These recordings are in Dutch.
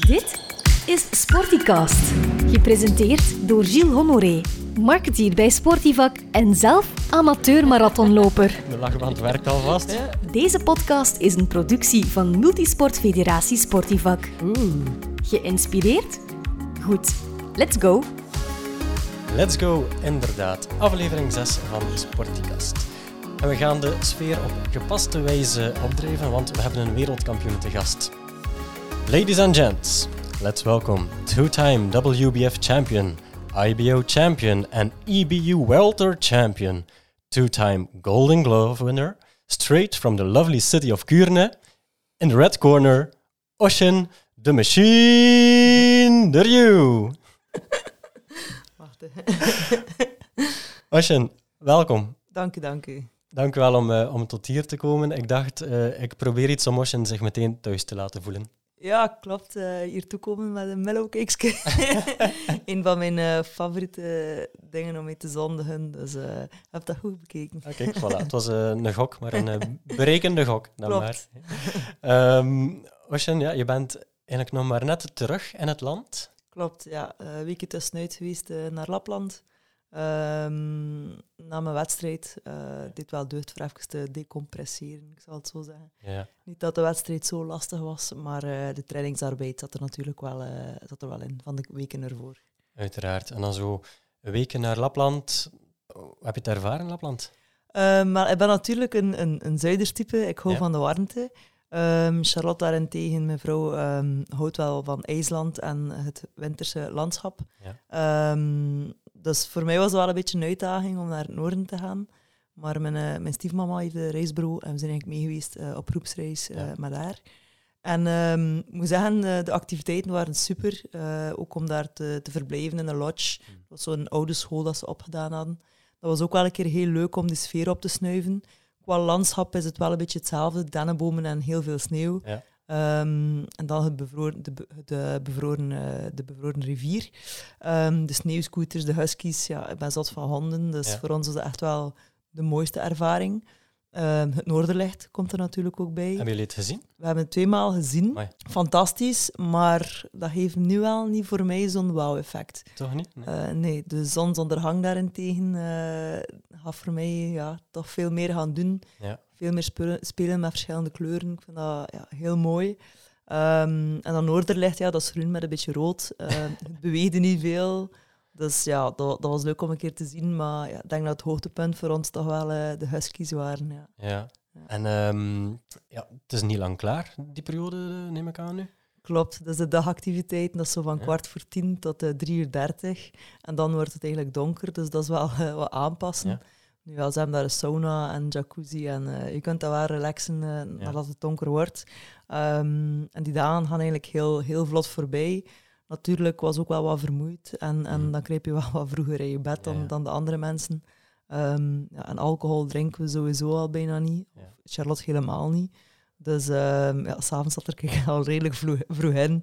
Dit is Sporticast, gepresenteerd door Gilles Honoré, marketeer bij Sportivac en zelf amateur-marathonloper. De lachband werkt alvast. Deze podcast is een productie van Multisport Federatie Sportivac. Geïnspireerd? Goed, let's go! Let's go, inderdaad. Aflevering 6 van Sporticast. En we gaan de sfeer op gepaste wijze opdrijven, want we hebben een wereldkampioen te gast. Ladies and gents, let's welcome two-time WBF champion, IBO champion en EBU welter champion, two-time Golden Glove winner, straight from the lovely city of Kuurne, in the red corner, Ocean the Machine Derju. Wacht, Ocean, welkom. dank u, dank u. Dank u wel om, eh, om tot hier te komen. Ik dacht, eh, ik probeer iets om Ocean zich meteen thuis te laten voelen. Ja, klopt. eh hier toekomen met een mellowcake. een van mijn eh, favoriete dingen om mee te zondigen. Dus eh heb dat goed bekeken. Ah, kijk, voilà. Het was een gok, maar een berekende gok. Dan Klopt. maar. Ehm Ocean, ja, je bent eigenlijk nog maar net terug in het land. Klopt, ja. Een weekje tussenuit geweest naar Lapland. Ehm, na mijn wedstrijd uh, dit wel deugd voor even te decompresseren, ik zal het zo zeggen. Ja. Niet dat de wedstrijd zo lastig was, maar eh, de trainingsarbeid zat er natuurlijk wel, eh, zat er wel in, van de weken ervoor. Uiteraard. En dan zo weekje naar Lapland. Hoe Heb je het ervaren, Lapland? Uh, maar ik ben natuurlijk een, een, een zuiderstype. Ik hou Ja. van de warmte. Ehm, Charlotte daarentegen, mijn vrouw, ehm, houdt wel van IJsland en het winterse landschap. Ja. Ehm, dus voor mij was het wel een beetje een uitdaging om naar het noorden te gaan. Maar mijn, eh, mijn stiefmama heeft een reisbureau en we zijn eigenlijk mee geweest eh, op groepsreis eh, Ja. met haar. En ehm, ik moet zeggen, de activiteiten waren super. ook om daar te, te verblijven in een lodge. Mm. Dat was zo'n oude school dat ze opgedaan hadden. Dat was ook wel een keer heel leuk om de sfeer op te snuiven. Qua landschap is het wel een beetje hetzelfde. Dennenbomen en heel veel sneeuw. Ja. Ehm, en dan het bevroren, de, de, bevroren, eh, de bevroren rivier. Ehm, de sneeuwscooters, de huskies. Ja, ik ben zat van honden. Dus Ja. voor ons is dat echt wel de mooiste ervaring. Ehm, het Noorderlicht komt er natuurlijk ook bij. Hebben jullie het gezien? We hebben het tweemaal gezien. Fantastisch, maar dat heeft nu wel niet voor mij zo'n wauw-effect. Toch niet? Nee. Eh, nee, de zonsondergang daarentegen eh gaat voor mij ja, toch veel meer gaan doen. Ja. Veel meer spelen, spelen met verschillende kleuren. Ik vind dat ja, heel mooi. Ehm, en dan Noorderlicht, ja, dat is groen met een beetje rood. Eh, het beweegde niet veel. Dus ja, dat, dat was leuk om een keer te zien. Maar ja, ik denk dat het hoogtepunt voor ons toch wel eh, de huskies waren. Ja. Ja. En ehm, ja, het is niet lang klaar, die periode, neem ik aan nu. Klopt, dus de dagactiviteiten, dat is zo van Ja. kwart voor tien tot eh, drie uur dertig. En dan wordt het eigenlijk donker, dus dat is wel eh, wat aanpassen. Nu, ja, ze hebben daar een sauna en jacuzzi en eh, je kunt daar wel relaxen eh, nadat het donker wordt. Ehm, en die dagen gaan eigenlijk heel, heel vlot voorbij. Natuurlijk was ook wel wat vermoeid en, en Mhm. dan kruip je wel wat vroeger in je bed dan, dan de andere mensen. Ehm, ja, en alcohol drinken we sowieso al bijna niet. Ja. Charlotte helemaal niet. Dus ehm ja, s'avonds zat er ik al redelijk vroeg, vroeg in.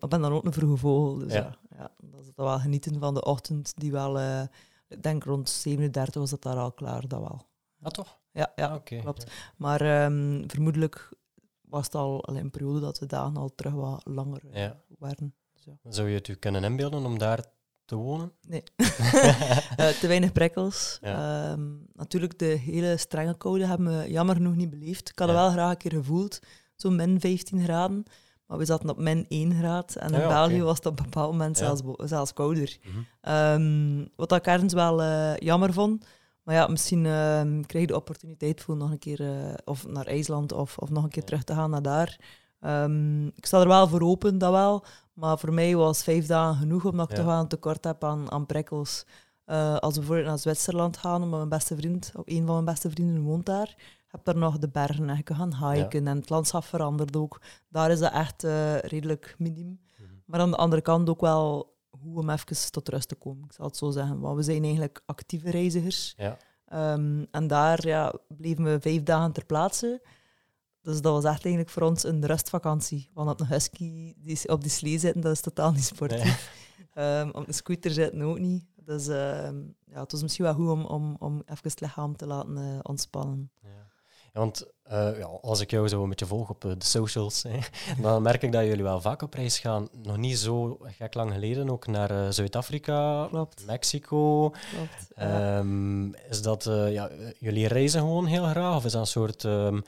Ik ben dan ook een vroege vogel. Dus Ja. ja, ja, dat is wel genieten van de ochtend. Die wel, eh, ik denk rond 37 was dat daar al klaar, dat wel. Ah, toch? Ja, ja Ah, klopt. Maar ehm, vermoedelijk was het al al een periode dat de dagen al terug wat langer eh, Ja. waren. Dus ja. Zou je het u kunnen inbeelden om daar te wonen? Nee. Eh, te weinig prikkels. Ja. Ehm, natuurlijk, de hele strenge koude hebben we jammer genoeg niet beleefd. Ik had het wel graag een keer gevoeld, zo min 15 graden. Maar we zaten op min 1 graad. En in Ja, België was het op een bepaald moment Ja. zelfs, zelfs kouder. Mhm. Ehm, wat ik ergens wel eh, jammer vond. Maar ja, misschien ehm, krijg je de opportuniteit voor nog een keer eh, of naar IJsland of, of nog een keer terug te gaan naar daar. Ehm, ik sta er wel voor open, dat wel. Maar voor mij was vijf dagen genoeg, omdat ik toch wel een tekort heb aan, aan prikkels. Eh, als we bijvoorbeeld naar Zwitserland gaan, omdat mijn beste vriend, of een van mijn beste vrienden woont daar, heb daar nog de bergen en je kan gaan hiken en het landschap verandert ook. Daar is dat echt eh, redelijk miniem. Mhm. Maar aan de andere kant ook wel hoe om even tot rust te komen, ik zal het zo zeggen. Want we zijn eigenlijk actieve reizigers. Ja. Ehm, en daar ja, bleven we vijf dagen ter plaatse. Dus dat was echt eigenlijk voor ons een rustvakantie. Want op een husky die op die slee zitten, dat is totaal niet sportief. Ehm, op een scooter zitten ook niet. Dus ehm, ja, het was misschien wel goed om, om, om even het lichaam te laten eh, ontspannen. Ja. Want uh, ja, als ik jou zo een beetje volg op de socials, hè, dan merk ik dat jullie wel vaak op reis gaan. Nog niet zo gek lang geleden ook naar Zuid-Afrika, Mexico. Klopt, um, is dat, ja, jullie reizen gewoon heel graag? Of is dat een soort um,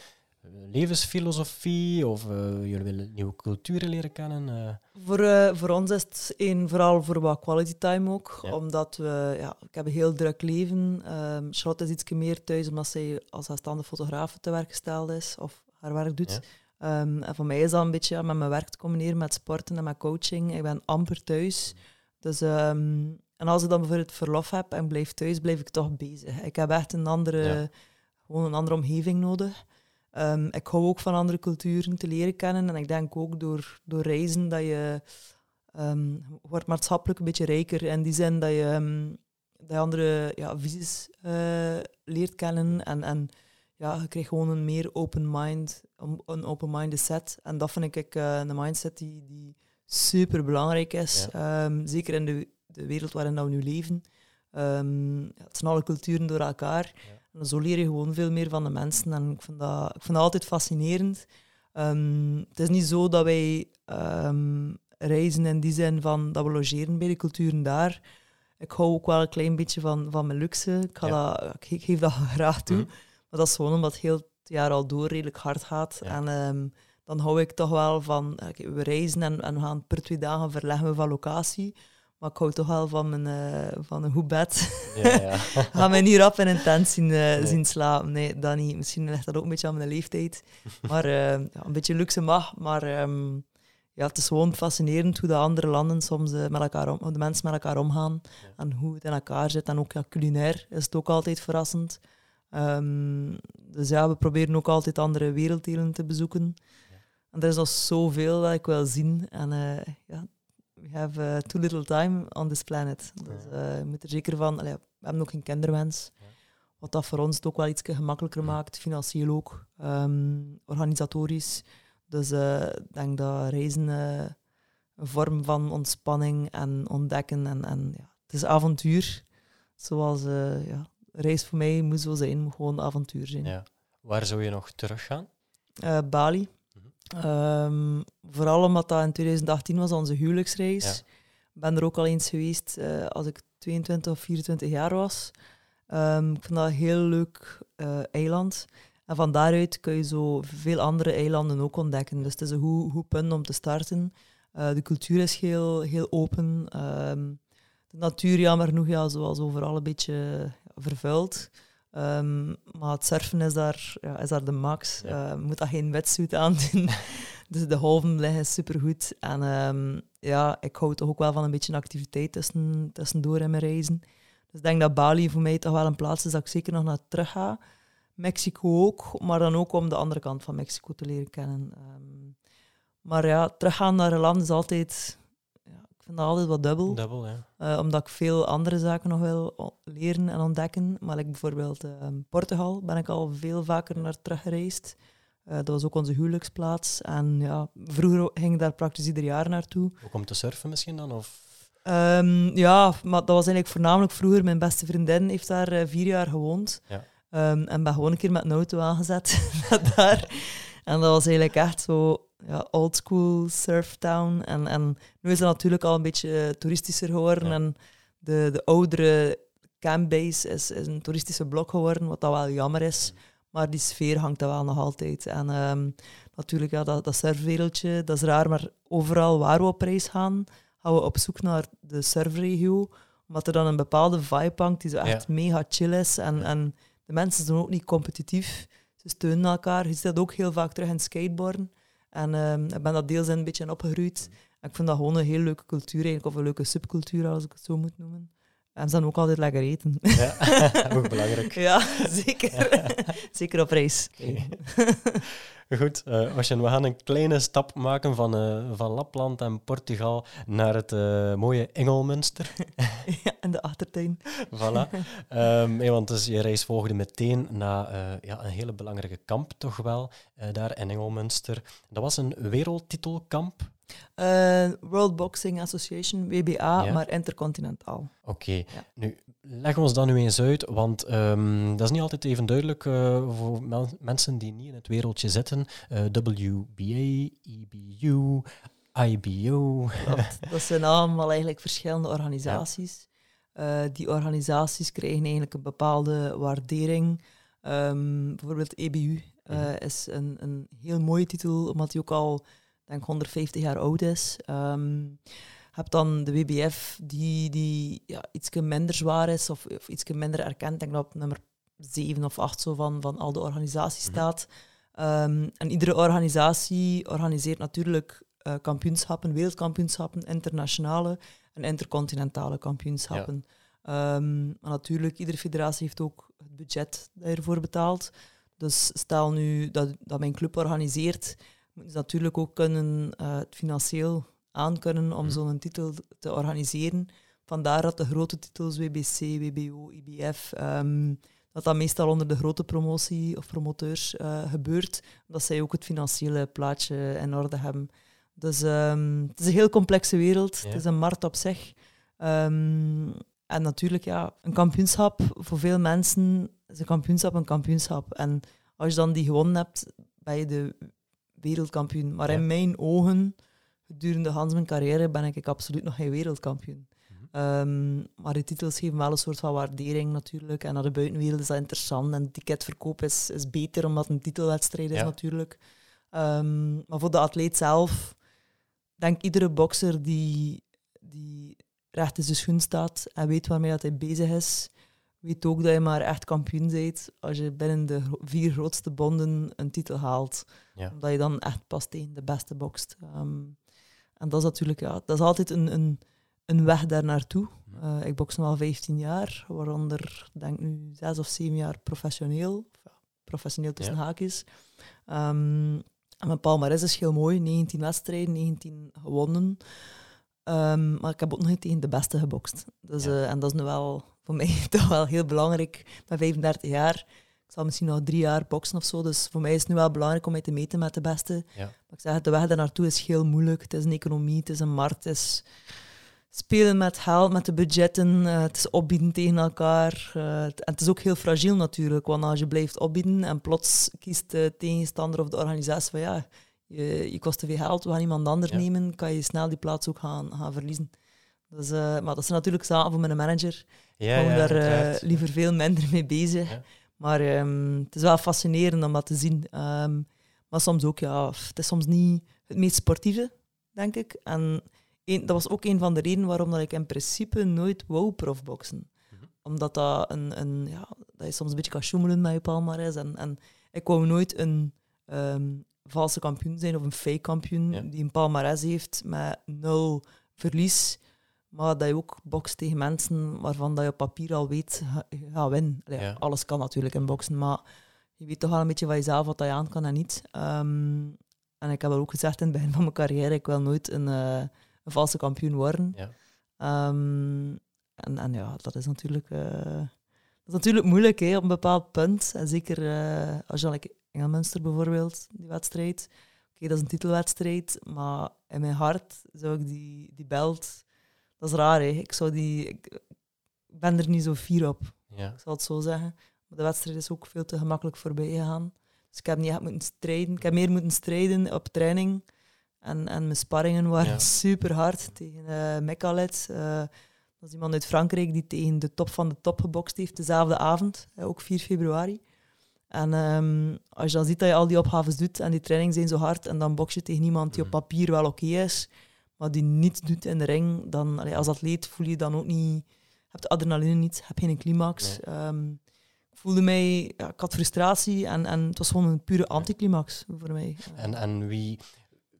levensfilosofie of uh, jullie willen nieuwe culturen leren kennen? Uh. Voor, uh, voor ons is het vooral voor wat quality time ook. Ja. Omdat we, ja, ik heb een heel druk leven. Um, Charlotte is iets meer thuis omdat zij als zelfstandig fotograaf te werk gesteld is of haar werk doet. Ja. Um, en voor mij is dat een beetje met mijn werk te combineren met sporten en met coaching. Ik ben amper thuis. Dus, um, en als ik dan bijvoorbeeld verlof heb en blijf thuis, blijf ik toch bezig. Ik heb echt een andere, gewoon een andere omgeving nodig. Um, ik hou ook van andere culturen te leren kennen. En ik denk ook door, door reizen dat je um, wordt maatschappelijk een beetje rijker. In die zin dat je, um, dat je andere ja, visies uh, leert kennen. En, en ja, je krijgt gewoon een meer open mind, een open-minded set. En dat vind ik uh, een mindset die, die super belangrijk is. Ja. zeker in de, de wereld waarin we nu leven. het zijn alle culturen door elkaar. Ja. En zo leer je gewoon veel meer van de mensen. En ik vind dat, ik vind dat altijd fascinerend. Um, het is niet zo dat wij um, reizen in die zin van dat we logeren bij de culturen daar. Ik hou ook wel een klein beetje van, van mijn luxe. Ik, ga dat, ik geef dat graag toe. Mm Maar dat is gewoon omdat het heel het jaar al door redelijk hard gaat. En um, dan hou ik toch wel van... We reizen en, en we gaan per twee dagen verleggen we van locatie. Maar ik hou toch wel van, mijn, uh, van een goed bed. Ja, ja. Ga mij niet rap en intens zien, uh, zien slapen. Nee, dat niet. Misschien ligt dat ook een beetje aan mijn leeftijd. Maar uh, ja, een beetje luxe mag. Maar um, ja, het is gewoon fascinerend hoe de andere landen soms met elkaar om, de mensen met elkaar omgaan. En hoe het in elkaar zit. En ook ja, culinair is het ook altijd verrassend. Um, dus ja, we proberen ook altijd andere werelddelen te bezoeken. En er is nog zoveel dat ik wil zien. En ja, we have uh, too little time on this planet. Dus uh, je moet er zeker van... Allee, we hebben ook geen kinderwens. Wat dat voor ons het ook wel iets gemakkelijker maakt, financieel ook, um, organisatorisch. Dus uh, ik denk dat reizen een vorm van ontspanning en ontdekken. En, en, ja, het is avontuur. Zoals ja, reis voor mij moet zo zijn, moet gewoon avontuur zijn. Ja. Waar zou je nog teruggaan? Bali. Um, vooral omdat dat in 2018 was onze huwelijksreis. Ik ben er ook al eens geweest uh, als ik 22 of 24 jaar was. Um, ik vind dat een heel leuk uh, eiland. En van daaruit kun je zo veel andere eilanden ook ontdekken. Dus het is een goed, goed punt om te starten. Uh, de cultuur is heel, heel open. Um, de natuur, jammer genoeg, ja, zoals overal een beetje vervuild. Um, maar het surfen is daar, ja, is daar de max. Ja. Uh, moet daar geen wetsuit aan doen. dus de golven liggen supergoed. En um, ja, ik hou toch ook wel van een beetje activiteit tussen, tussendoor in mijn reizen. Dus ik denk dat Bali voor mij toch wel een plaats is dat ik zeker nog naar terug ga. Mexico ook, maar dan ook om de andere kant van Mexico te leren kennen. Um, maar ja, teruggaan naar een land is altijd vind dat altijd wat dubbel. Dubbel, ja. Uh, omdat ik veel andere zaken nog wil leren en ontdekken. Maar like bijvoorbeeld uh, Portugal ben ik al veel vaker naar teruggereisd. Uh, dat was ook onze huwelijksplaats. En ja, vroeger ging ik daar praktisch ieder jaar naartoe. Ook om te surfen misschien dan? Of? Um, ja, maar dat was eigenlijk voornamelijk vroeger. Mijn beste vriendin heeft daar vier jaar gewoond. Ja. Um, en ben gewoon een keer met een auto aangezet daar. En dat was eigenlijk echt zo ja, oldschool surftown. En, en nu is het natuurlijk al een beetje toeristischer geworden. En de, de oudere campbase is, is een toeristische blok geworden, wat dat wel jammer is. Maar die sfeer hangt er wel nog altijd. En um, natuurlijk, ja, dat, dat surfwereldje, dat is raar, maar overal waar we op reis gaan, gaan we op zoek naar de surfregio. Omdat er dan een bepaalde vibe hangt die zo echt mega chill is. En, en de mensen zijn ook niet competitief. Ze steunen elkaar. Je ziet dat ook heel vaak terug in skateboarden. En um, ik ben dat deels een beetje opgegroeid. En ik vind dat gewoon een heel leuke cultuur, eigenlijk, of een leuke subcultuur, als ik het zo moet noemen. En ze dan ook altijd lekker eten. Ja, ook belangrijk. ja, zeker. zeker op reis. Goed, uh, we gaan een kleine stap maken van, uh, van Lapland en Portugal naar het uh, mooie Engelmunster. ja, in de achtertuin. voilà. Um, hey, want dus je reis volgde meteen naar ja, een hele belangrijke kamp, toch wel, daar in Engelmunster. Dat was een wereldtitelkamp. Uh, World Boxing Association, WBA, maar intercontinentaal. Oké, nu leg ons dat nu eens uit, want um, dat is niet altijd even duidelijk uh, voor mensen die niet in het wereldje zitten. Uh, WBA, EBU, IBO. Dat, dat zijn allemaal eigenlijk verschillende organisaties. Ja. die organisaties krijgen eigenlijk een bepaalde waardering. Um, bijvoorbeeld EBU mhm. is een, een heel mooie titel, omdat die ook al denk 150 jaar oud is. Um, heb dan de WBF die, die ja, iets minder zwaar is of, of iets minder erkend. Ik denk dat op nummer 7 of 8 zo van, van al de organisaties mhm. staat. Um, en iedere organisatie organiseert natuurlijk uh, kampioenschappen, wereldkampioenschappen, internationale en intercontinentale kampioenschappen. Ja. Um, maar natuurlijk, iedere federatie heeft ook het budget dat je ervoor betaalt. Dus stel nu dat, dat mijn club organiseert, moeten ze natuurlijk ook kunnen, uh, het financieel aankunnen om mm. zo'n titel te organiseren. Vandaar dat de grote titels WBC, WBO, IBF, um, dat dat meestal onder de grote promotie of promoteurs uh, gebeurt, dat zij ook het financiële plaatje in orde hebben. Dus um, het is een heel complexe wereld, het is een markt op zich. Um, en natuurlijk, ja, een kampioenschap voor veel mensen is een kampioenschap een kampioenschap. En als je dan die gewonnen hebt, ben je de wereldkampioen. Maar in mijn ogen, gedurende Hans mijn carrière, ben ik absoluut nog geen wereldkampioen. Mhm. Ehm, maar de titels geven wel een soort van waardering natuurlijk. En naar de buitenwereld is dat interessant. En ticketverkoop is, is beter omdat het een titelwedstrijd is natuurlijk. Um, maar voor de atleet zelf, denk iedere bokser die, die recht in zijn schoen staat en weet waarmee dat hij bezig is, weet ook dat je maar echt kampioen bent als je binnen de vier grootste bonden een titel haalt. Ja. Omdat je dan echt pas tegen de beste bokst. Ehm, en dat is natuurlijk, ja, dat is altijd een, een, een weg daar naartoe. Uh, ik boks nu al 15 jaar, waaronder denk nu zes of zeven jaar professioneel. Professioneel tussen ja. haakjes. Um, en mijn palmarès is heel mooi. 19 wedstrijden, 19 gewonnen. Um, maar ik heb ook nog niet tegen de beste gebokst. Dus, uh, en dat is nu wel voor mij toch wel heel belangrijk. Ik ben 35 jaar. Ik zal misschien nog drie jaar boksen of zo. Dus voor mij is het nu wel belangrijk om mij te meten met de beste. Ja. Maar ik zeg, de weg daar naartoe is heel moeilijk. Het is een economie, het is een markt, het is spelen met geld, met de budgetten. Uh, het is opbieden tegen elkaar. Uh, en het is ook heel fragiel natuurlijk. Want als je blijft opbieden en plots kiest de tegenstander of de organisatie van ja, je, je kost te veel geld, we gaan iemand anders nemen, kan je snel die plaats ook gaan, gaan verliezen. Dus, uh, maar dat is natuurlijk zaken voor mijn manager. Ja, ik ben daar uh, liever veel minder mee bezig. Maar um, het is wel fascinerend om dat te zien. Um, maar soms ook, ja, het is soms niet het meest sportieve, denk ik. En een, dat was ook een van de redenen waarom dat ik in principe nooit wou profboksen. Mm Omdat dat, een, een, ja, dat je soms een beetje kan sjoemelen met je palmarès. En, en ik wou nooit een um, valse kampioen zijn of een fake kampioen die een palmarès heeft met nul verlies. Maar dat je ook bokst tegen mensen waarvan dat je op papier al weet, je gaat winnen. Alles kan natuurlijk in boksen, maar je weet toch wel een beetje van jezelf wat je aan kan en niet. Um, en ik heb al ook gezegd in het begin van mijn carrière, ik wil nooit een, uh, een valse kampioen worden. Ja. Um, en, en ja, dat is natuurlijk, uh, dat is natuurlijk moeilijk hè, op een bepaald punt. En zeker uh, als je like Engelmunster bijvoorbeeld, die wedstrijd. Oké, dat is een titelwedstrijd, maar in mijn hart zou ik die, die belt dat is raar, hè. Ik, zou die, ik ben er niet zo fier op. Ja. Ik zal het zo zeggen. Maar de wedstrijd is ook veel te gemakkelijk voorbij gegaan. Dus ik heb niet echt moeten strijden. Ik heb meer moeten strijden op training. En, en mijn sparringen waren super hard tegen uh, Mekalet. Uh, dat is iemand uit Frankrijk die tegen de top van de top gebokst heeft dezelfde avond, ook 4 februari. En um, als je dan ziet dat je al die opgaves doet en die trainingen zijn zo hard en dan box je tegen iemand die op mhm. papier wel oké is, die niets doet in de ring, dan allee, als atleet voel je dan ook niet, heb de adrenaline niet, heb geen climax. Ehm, ik voelde mij, ja, ik had frustratie en, en het was gewoon een pure anticlimax voor mij. En, en wie,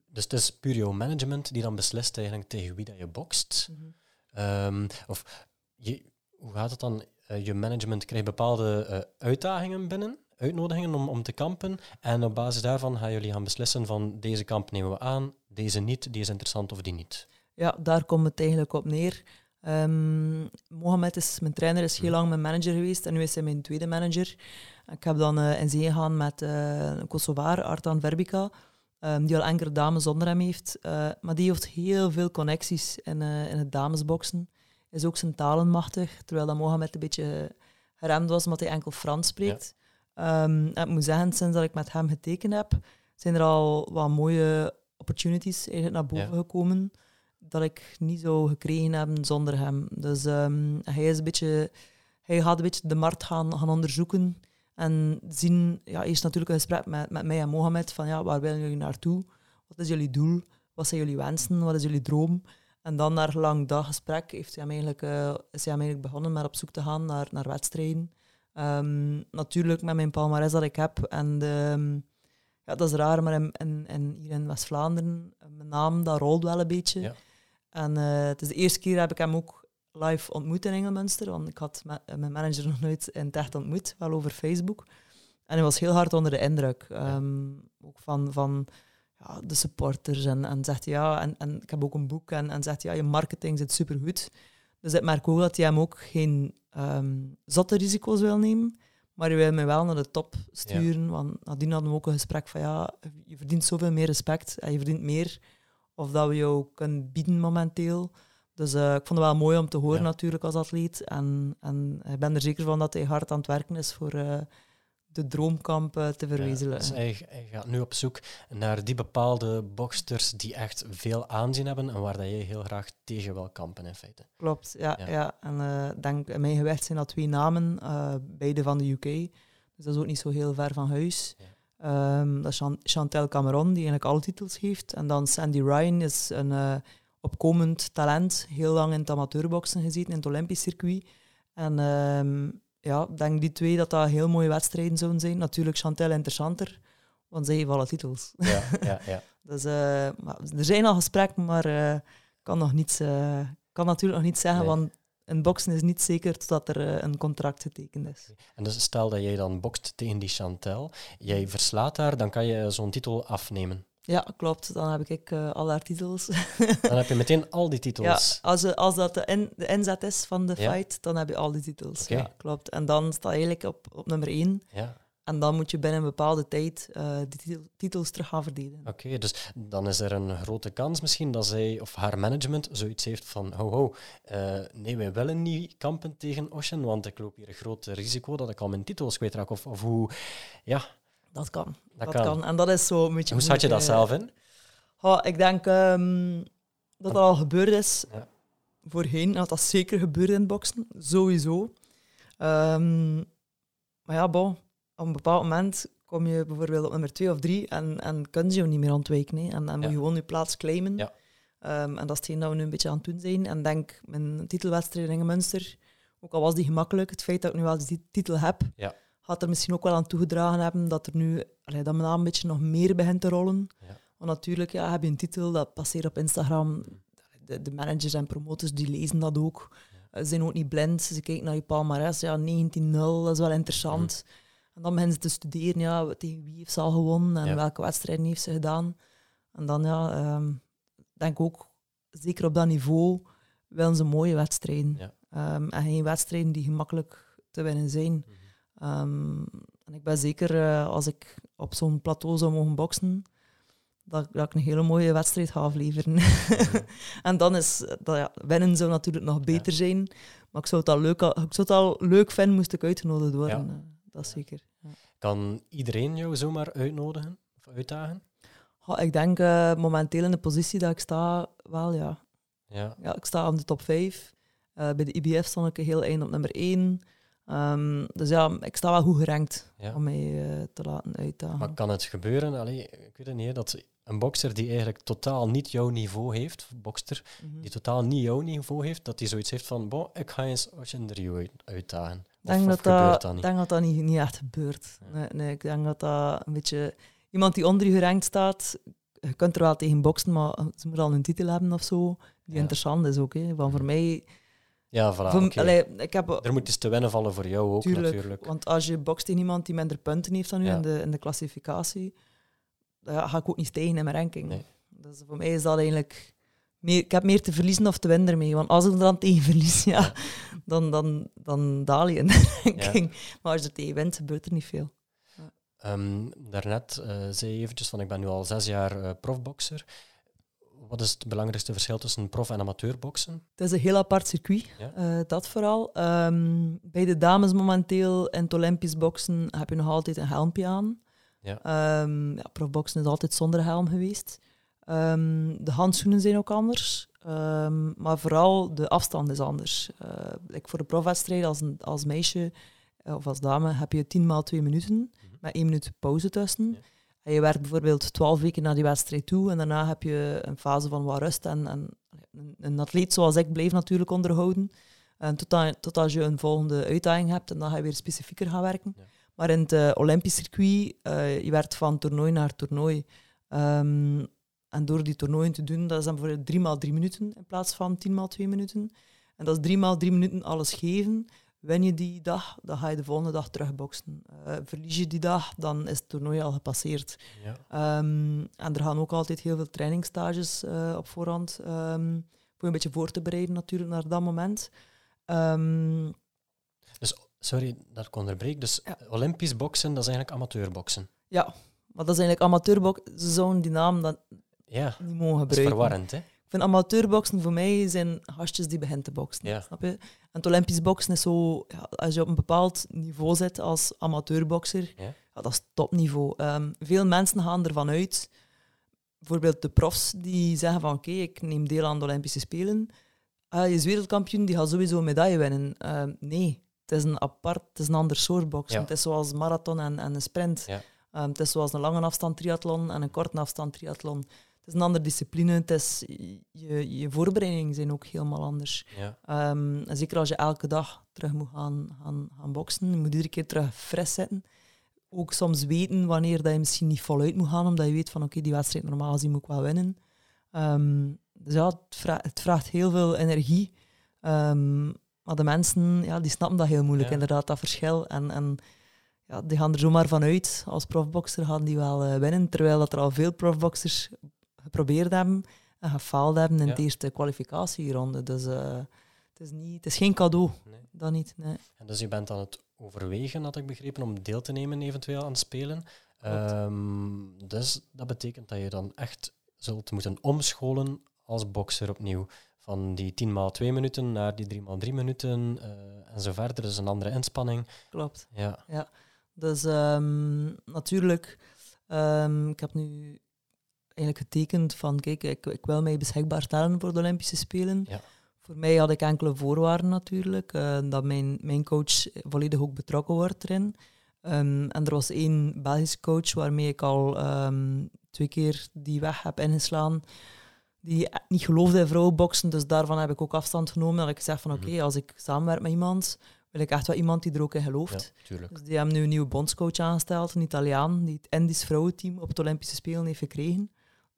dus het is puur jouw management die dan beslist eigenlijk tegen wie dat je bokst. Mhm. Ehm, of je, hoe gaat het dan? Uh, je management krijgt bepaalde uh, uitdagingen binnen uitnodigingen om, om te kampen. En op basis daarvan gaan jullie gaan beslissen van deze kamp nemen we aan, deze niet, die is interessant of die niet. Ja, daar komt het eigenlijk op neer. Um, Mohamed is mijn trainer, is heel lang mijn manager geweest en nu is hij mijn tweede manager. Ik heb dan uh, in zee gegaan met uh, een Kosovaar, Artan Verbica. ehm, die al enkele dames zonder hem heeft. Uh, maar die heeft heel veel connecties in, in het damesboksen. Is ook zijn talen machtig, terwijl dat Mohamed een beetje geremd was omdat hij enkel Frans spreekt. Ja. Um, ik moet zeggen, sinds dat ik met hem getekend heb, zijn er al wat mooie opportunities eigenlijk naar boven ja. gekomen dat ik niet zou gekregen hebben zonder hem. Dus um, hij is een beetje, hij gaat een beetje de markt gaan, gaan onderzoeken en zien, ja, eerst natuurlijk een gesprek met, met mij en Mohamed van ja, waar willen jullie naartoe? Wat is jullie doel? Wat zijn jullie wensen? Wat is jullie droom? En dan na lang dat gesprek heeft hij eigenlijk, uh, is hij eigenlijk begonnen met op zoek te gaan naar, naar wedstrijden. Um, natuurlijk met mijn palmarès dat ik heb en de, ja, dat is raar, maar in, in, in hier in West-Vlaanderen, mijn naam, dat rolt wel een beetje. Ja. En uh, het is de eerste keer heb ik hem ook live ontmoet in Engelmunster, want ik had mijn manager nog nooit in het echt ontmoet, wel over Facebook. En hij was heel hard onder de indruk, um, ook van, van ja, de supporters. En, en zegt ja, en, en ik heb ook een boek en, en zegt ja, je marketing zit supergoed. Dus ik merk ook dat hij hem ook geen um, zotte risico's wil nemen, maar hij wil mij wel naar de top sturen. Ja. Want nadien hadden we ook een gesprek van ja, je verdient zoveel meer respect en je verdient meer of dat we jou kunnen bieden momenteel. Dus uh, ik vond het wel mooi om te horen natuurlijk als atleet. En, en ik ben er zeker van dat hij hard aan het werken is voor uh, de droomkamp uh, te verwezenlijken. Ja, dus hij, hij, gaat nu op zoek naar die bepaalde boxers die echt veel aanzien hebben en waar dat jij heel graag tegen wil kampen in feite. Klopt, ja. ja. ja. En denk, in mijn gewicht zijn dat twee namen, beide van de UK. Dus dat is ook niet zo heel ver van huis. Ja. Um, dat is Chantel Cameron, die eigenlijk alle titels heeft. En dan Sandy Ryan is een uh, opkomend talent. Heel lang in het amateurboksen gezeten, in het Olympisch circuit. En um, ja, ik denk die twee dat dat heel mooie wedstrijden zouden zijn. Natuurlijk Chantel interessanter, want zij heeft alle titels. Ja, ja, ja. dus, uh, er zijn al gesprekken, maar uh, kan nog niets, kan natuurlijk nog niet zeggen, nee. want een boksen is niet zeker totdat er een contract getekend is. En dus stel dat jij dan bokst tegen die Chantel, jij verslaat haar, dan kan je zo'n titel afnemen. Ja, klopt. Dan heb ik uh, al haar titels. dan heb je meteen al die titels. Ja, als, als dat de, in, de inzet is van de fight, dan heb je al die titels. Okay. Ja, klopt. En dan sta je eigenlijk op, op nummer 1. Ja. En dan moet je binnen een bepaalde tijd uh, die titels terug gaan verdedigen. Oké, dus dan is er een grote kans misschien dat zij of haar management zoiets heeft van ho ho, uh, nee, wij willen niet kampen tegen Ocean, want ik loop hier een groot risico dat ik al mijn titels kwijtraak. Of, of hoe, ja... Dat kan. Dat, dat kan. En dat is zo een beetje... Hoe schat je dat zelf in? Oh, ik denk um, dat dat al gebeurd is ja. voorheen. Dat dat zeker gebeurd in boksen, sowieso. Um, maar ja, bon op een bepaald moment kom je bijvoorbeeld op nummer twee of drie en, en kun je je niet meer ontwijken. Hè. En dan moet je gewoon je plaats claimen. Ja. Um, en dat is hetgeen dat we nu een beetje aan het doen zijn. En denk, mijn titelwedstrijd in Münster, ook al was die gemakkelijk, het feit dat ik nu wel die titel heb, ja. Gaat er misschien ook wel aan toegedragen hebben dat er nu allee, dat mijn naam een beetje nog meer begint te rollen. Ja. Want natuurlijk ja, heb je een titel, dat passeert op Instagram. De, de managers en promotors die lezen dat ook. Ze zijn ook niet blind, ze kijken naar je palmarès. Ja, 19-0, dat is wel interessant. Mm. En dan beginnen ze te studeren, ja, tegen wie heeft ze al gewonnen en welke wedstrijden heeft ze gedaan. En dan, ja, um, denk ook, zeker op dat niveau, willen ze mooie wedstrijden. Ja. Um, en geen wedstrijden die gemakkelijk te winnen zijn. Mm -hmm. Um, en ik ben zeker, uh, als ik op zo'n plateau zou mogen boksen, dat, dat, ik een hele mooie wedstrijd ga afleveren. Mm -hmm. en dan is, dat, ja, winnen zou natuurlijk nog beter ja. zijn, maar ik zou, het al leuk, ik zou het al leuk vinden moest ik uitgenodigd worden. Ja dat zeker. Ja. Kan iedereen jou zomaar uitnodigen of uitdagen? Oh, ik denk uh, momenteel in de positie dat ik sta, wel ja. Ja, ja ik sta aan de top 5. Uh, eh, bij de IBF stond ik heel eind op nummer 1. Um, ehm, dus ja, ik sta wel goed gerankt ja. om mij uh, te laten uitdagen. Maar kan het gebeuren, allee, ik weet het niet, dat een bokser die eigenlijk totaal niet jouw niveau heeft, bokster, mm -hmm. die totaal niet jouw niveau heeft, dat hij zoiets heeft van, bon, ik ga eens Rio uitdagen denk dat dat, dat, niet? denk dat dat niet, niet echt gebeurt. Nee, nee, ik denk dat dat een beetje... Iemand die onder je gerankt staat, je kunt er wel tegen boksen, maar ze moet al een titel hebben of zo, die ja. interessant is ook. Hè. Want voor mij... Ja, voilà, voor, okay. allee, ik heb, er moet iets te winnen vallen voor jou ook, tuurlijk, natuurlijk. Want als je bokst tegen iemand die minder punten heeft dan u ja. in, de, in de klassificatie, dan ga ik ook niet stijgen in mijn ranking. Nee. Dus voor mij is dat eigenlijk meer, ik heb meer te verliezen of te winnen ermee. Want als ik er dan tegen verlies, ja, dan, dan, dan daal je in de ranking. Maar als je er tegen wint, gebeurt er niet veel. Um, daarnet uh, zei je eventjes van ik ben nu al zes jaar uh, profbokser. Wat is het belangrijkste verschil tussen prof- en amateurboksen? Het is een heel apart circuit, ja? uh, dat vooral. Um, bij de dames momenteel in het Olympisch boksen heb je nog altijd een helmpje aan. Ja. Um, ja, profboksen is altijd zonder helm geweest. Um, de handschoenen zijn ook anders. Maar vooral de afstand is anders. Uh, like voor de profwedstrijd als, als meisje of als dame heb je 10 maal 2 minuten mm -hmm. met 1 minuut pauze tussen. Ja. En je werkt bijvoorbeeld 12 weken naar die wedstrijd toe en daarna heb je een fase van wat rust. En, en een, atleet zoals ik blijft natuurlijk onderhouden. En tot, tot als je een volgende uitdaging hebt en dan ga je weer specifieker gaan werken. Ja. Maar in het uh, Olympisch circuit, uh, je werkt van toernooi naar toernooi. Um, en door die toernooien te doen, dat is dan bijvoorbeeld drie maal drie minuten in plaats van tien maal twee minuten. En dat is drie maal drie minuten alles geven. Win je die dag, dan ga je de volgende dag terugboksen. Uh, verlies je die dag, dan is het toernooi al gepasseerd. Ja. Um, en er gaan ook altijd heel veel trainingsstages uh, op voorhand um, voor een beetje voor te bereiden natuurlijk naar dat moment. Um, dus, sorry dat ik onderbreek. Dus ja. Olympisch boksen, dat is eigenlijk amateurboksen? Ja, maar dat is eigenlijk amateurboksen. Ze zouden die naam dan ja. niet mogen gebruiken. Dat is verwarrend, hè? Ik vind amateurboksen voor mij zijn gastjes die beginnen te boksen. Ja. Snap je? En het Olympisch boksen is zo, ja, als je op een bepaald niveau zit als amateurbokser, ja. ja, dat is topniveau. Um, veel mensen gaan ervan uit, bijvoorbeeld de profs, die zeggen van oké, okay, ik neem deel aan de Olympische Spelen. Uh, je is wereldkampioen, die gaat sowieso een medaille winnen. Uh, nee, het is een apart, het is een ander soort boksen. Het is zoals marathon en, en een sprint. Um, het is zoals een lange afstand triathlon en een korte afstand triathlon. Het is een andere discipline. Het is, je, je voorbereidingen zijn ook helemaal anders. Ja. Um, en zeker als je elke dag terug moet gaan, gaan, gaan boksen, je moet iedere keer terug fris zitten. Ook soms weten wanneer dat je misschien niet voluit moet gaan, omdat je weet van oké, okay, die wedstrijd normaal gezien moet ik wel winnen. Um, dus ja, het vraagt, het vraagt heel veel energie. Um, maar de mensen, ja, die snappen dat heel moeilijk, ja. inderdaad, dat verschil. En, en ja, die gaan er zomaar van uit. Als profboxer gaan die wel uh, winnen, terwijl dat er al veel profboxers geprobeerd hebben en gefaald hebben in Ja. de eerste kwalificatieronde. Dus uh, het, is niet, het is geen cadeau. Nee. Dat niet, nee. En dus je bent aan het overwegen, had ik begrepen, om deel te nemen eventueel aan Spelen. Klopt. Ehm, dus dat betekent dat je dan echt zult moeten omscholen als bokser opnieuw. Van die 10 maal 2 minuten naar die 3 maal 3 minuten eh, en zo verder. Dus een andere inspanning. Klopt. Ja. Dus ehm, natuurlijk, ehm, ik heb nu eigenlijk getekend van, kijk, ik, ik wil mij beschikbaar stellen voor de Olympische Spelen. Ja. Voor mij had ik enkele voorwaarden natuurlijk, eh, dat mijn, mijn coach volledig ook betrokken wordt erin. Ehm, en er was één Belgische coach waarmee ik al ehm, twee keer die weg heb ingeslaan, die niet geloofde in vrouwenboksen, dus daarvan heb ik ook afstand genomen. Dat ik gezegd van, oké, Mhm. als ik samenwerk met iemand, wil ik echt wel iemand die er ook in gelooft. Ja. Dus die hebben nu een nieuwe bondscoach aangesteld, een Italiaan, die het Indisch vrouwenteam op het Olympische Spelen heeft gekregen.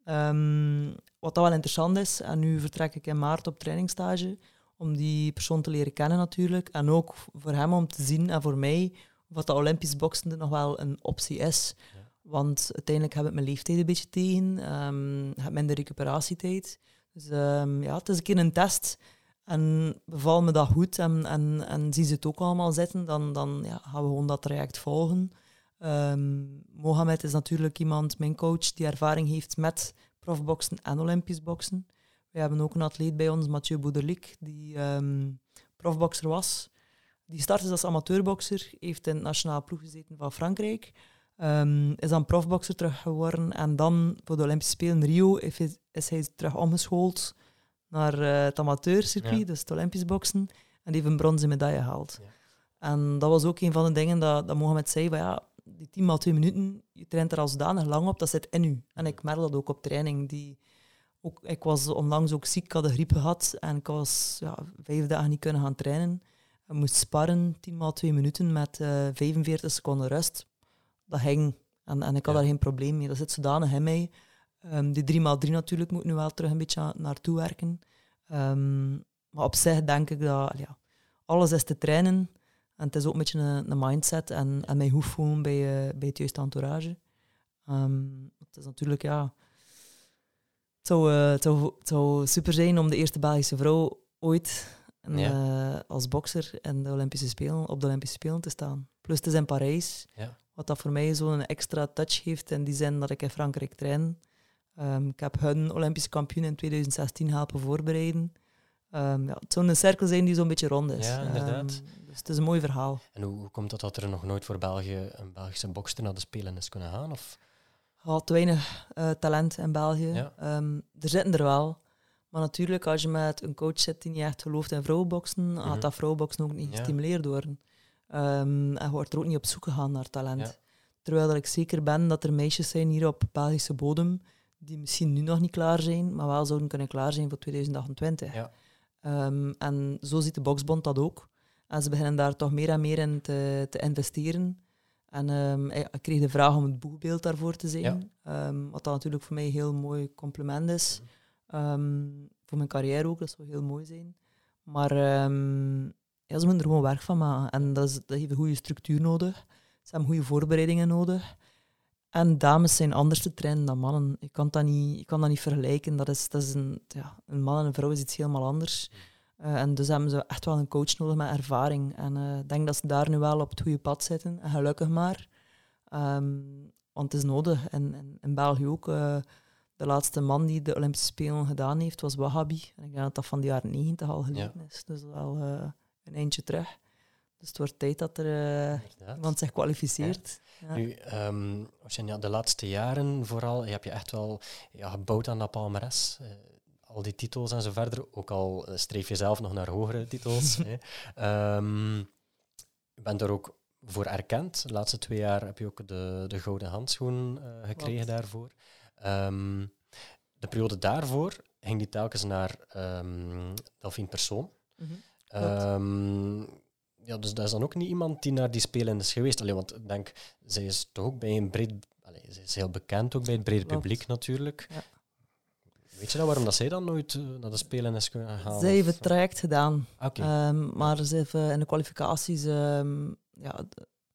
Ehm, wat dat wel interessant is, en nu vertrek ik in maart op trainingstage, om die persoon te leren kennen natuurlijk. En ook voor hem om te zien, en voor mij, wat dat Olympisch boksen nog wel een optie is. Ja. Want uiteindelijk heb ik mijn leeftijd een beetje tegen, ehm heb minder recuperatietijd. Dus ehm, ja, het is een keer een test. En bevalt me dat goed en, en, en zien ze het ook allemaal zitten, dan, dan ja, gaan we gewoon dat traject volgen. Ehm Mohamed is natuurlijk iemand, mijn coach, die ervaring heeft met profboksen en Olympisch boksen. We hebben ook een atleet bij ons, Mathieu Bouderlik, die ehm profbokser was. Die startte als amateurbokser, heeft in het nationale ploeg gezeten van Frankrijk. Ehm, is dan profbokser terug geworden en dan voor de Olympische Spelen in Rio is hij, is hij terug omgeschoold naar eh, het amateurcircuit, Ja. dus het Olympisch boksen. En die heeft een bronzen medaille gehaald. Ja. En dat was ook een van de dingen dat, dat Mohamed zei, van ja, die 10 maal 2 minuten, je traint er al zodanig lang op, dat zit in u. En ik merk dat ook op training. Die, ook, ik was onlangs ook ziek, ik had de griep gehad en ik was ja, vijf dagen niet kunnen gaan trainen. Ik moest sparren, 10 maal 2 minuten met eh 45 seconden rust. Dat ging. En, en ik had Ja. daar geen probleem mee. Dat zit zodanig in mij. Ehm, die 3 maal 3 natuurlijk moet nu wel terug een beetje naartoe werken. Ehm, maar op zich denk ik dat ja, alles is te trainen. En het is ook een beetje een, een mindset en, en mij hoeft gewoon bij, eh, bij het juiste entourage. Ehm, het is natuurlijk, ja... Het zou, het, zou, het zou super zijn om de eerste Belgische vrouw ooit en, Ja. eh, als bokser in de Olympische Spelen, op de Olympische Spelen te staan. Plus het is in Parijs. Ja. Wat dat voor mij zo'n extra touch heeft in die zin dat ik in Frankrijk train. Ehm, ik heb hun Olympische kampioen in 2016 helpen voorbereiden. Um, ja, het zou een cirkel zijn die zo'n beetje rond is. Ja, inderdaad. Um, dus het is een mooi verhaal. En hoe, hoe, komt het dat er nog nooit voor België een Belgische bokster naar de Spelen is kunnen gaan? Of? Ja, te weinig uh, talent in België. Ja. Um, er zitten er wel. Maar natuurlijk, als je met een coach zit die niet echt gelooft in vrouwenboksen, mm -hmm. gaat dat vrouwenboksen ook niet gestimuleerd worden. Um, en wordt er ook niet op zoek gegaan naar talent. Ja. Terwijl dat ik zeker ben dat er meisjes zijn hier op Belgische bodem die misschien nu nog niet klaar zijn, maar wel zouden kunnen klaar zijn voor 2028. Ja. Um, en zo ziet de Boksbond dat ook. En ze beginnen daar toch meer en meer in te, te investeren. En um, ik kreeg de vraag om het boegbeeld daarvoor te zijn. Ja. Um, wat dan natuurlijk voor mij een heel mooi compliment is. Um, voor mijn carrière ook, dat zou heel mooi zijn. Maar ja, ze moeten er gewoon werk van maken. En dat, is, dat heeft een goede structuur nodig. Ze hebben goede voorbereidingen nodig. En dames zijn anders te trainen dan mannen. Je kan dat niet, je kan dat niet vergelijken. Dat is, dat is een, ja, een man en een vrouw is iets helemaal anders. Uh, en dus hebben ze echt wel een coach nodig met ervaring. En ik uh, denk dat ze daar nu wel op het goede pad zitten. En gelukkig maar. Um, want het is nodig. En, en in België ook. Uh, de laatste man die de Olympische Spelen gedaan heeft, was Wahhabi. En ik denk dat dat van de jaren 90 al geleden ja. is. Dus al een eindje terug. Dus het wordt tijd dat er iemand zich kwalificeert. Ja. Nu, um, ja, de laatste jaren vooral heb je echt wel ja, gebouwd aan dat palmares al die titels en zo verder. Ook al streef je zelf nog naar hogere titels. um, je bent er ook voor erkend. De laatste twee jaar heb je ook de, de gouden handschoen uh, gekregen Wat? daarvoor. Um, de periode daarvoor ging die telkens naar um, Delphine Persoon. Mm -hmm. Ja, dus dat is dan ook niet iemand die naar die spelen is geweest. Alleen, want ik denk, zij is toch ook bij een breed... Allee, zij is heel bekend ook bij het brede publiek natuurlijk. Ja. Weet je dat waarom dat zij dan nooit uh, naar de Spelen is kunnen gaan? Zij heeft het traject gedaan. Okay. Um, maar ze heeft uh, in de kwalificaties um, ja,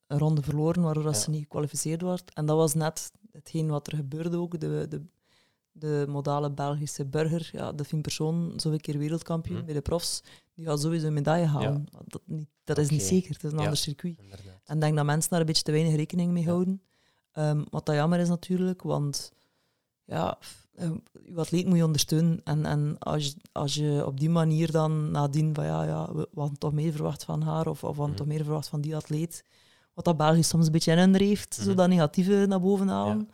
een ronde verloren, waardoor ja. ze niet gekwalificeerd wordt. En dat was net hetgeen wat er gebeurde ook. De, de, de modale Belgische burger, ja, de film persoon, zoveel keer wereldkampioen hm. bij de profs, die gaat sowieso een medaille halen. Ja. Dat, niet, dat is okay. niet zeker, het is een ander circuit. Inderdaad. En ik denk dat mensen daar een beetje te weinig rekening mee houden. Um, wat dat jammer is natuurlijk, want ja, je atleet moet je ondersteunen. En, en als, je, als je op die manier dan nadien van ja, ja we, we hadden toch meer verwacht van haar of, of we mm. toch meer verwacht van die atleet, wat dat België soms een beetje in hun heeft, mm. zo dat negatieve naar boven halen.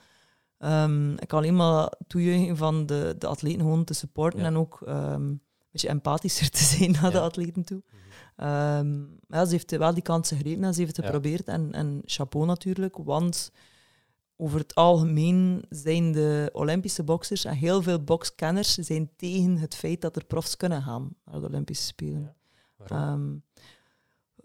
Um, ik kan alleen maar toejuichen van de, de atleten gewoon te supporten en ook um, beetje empathischer te zijn naar de atleten toe. Um, ja, ze heeft wel die kans gegrepen en ze heeft het geprobeerd. En, en chapeau natuurlijk, want over het algemeen zijn de Olympische boxers en heel veel bokskenners zijn tegen het feit dat er profs kunnen gaan naar de Olympische Spelen. Ja, um,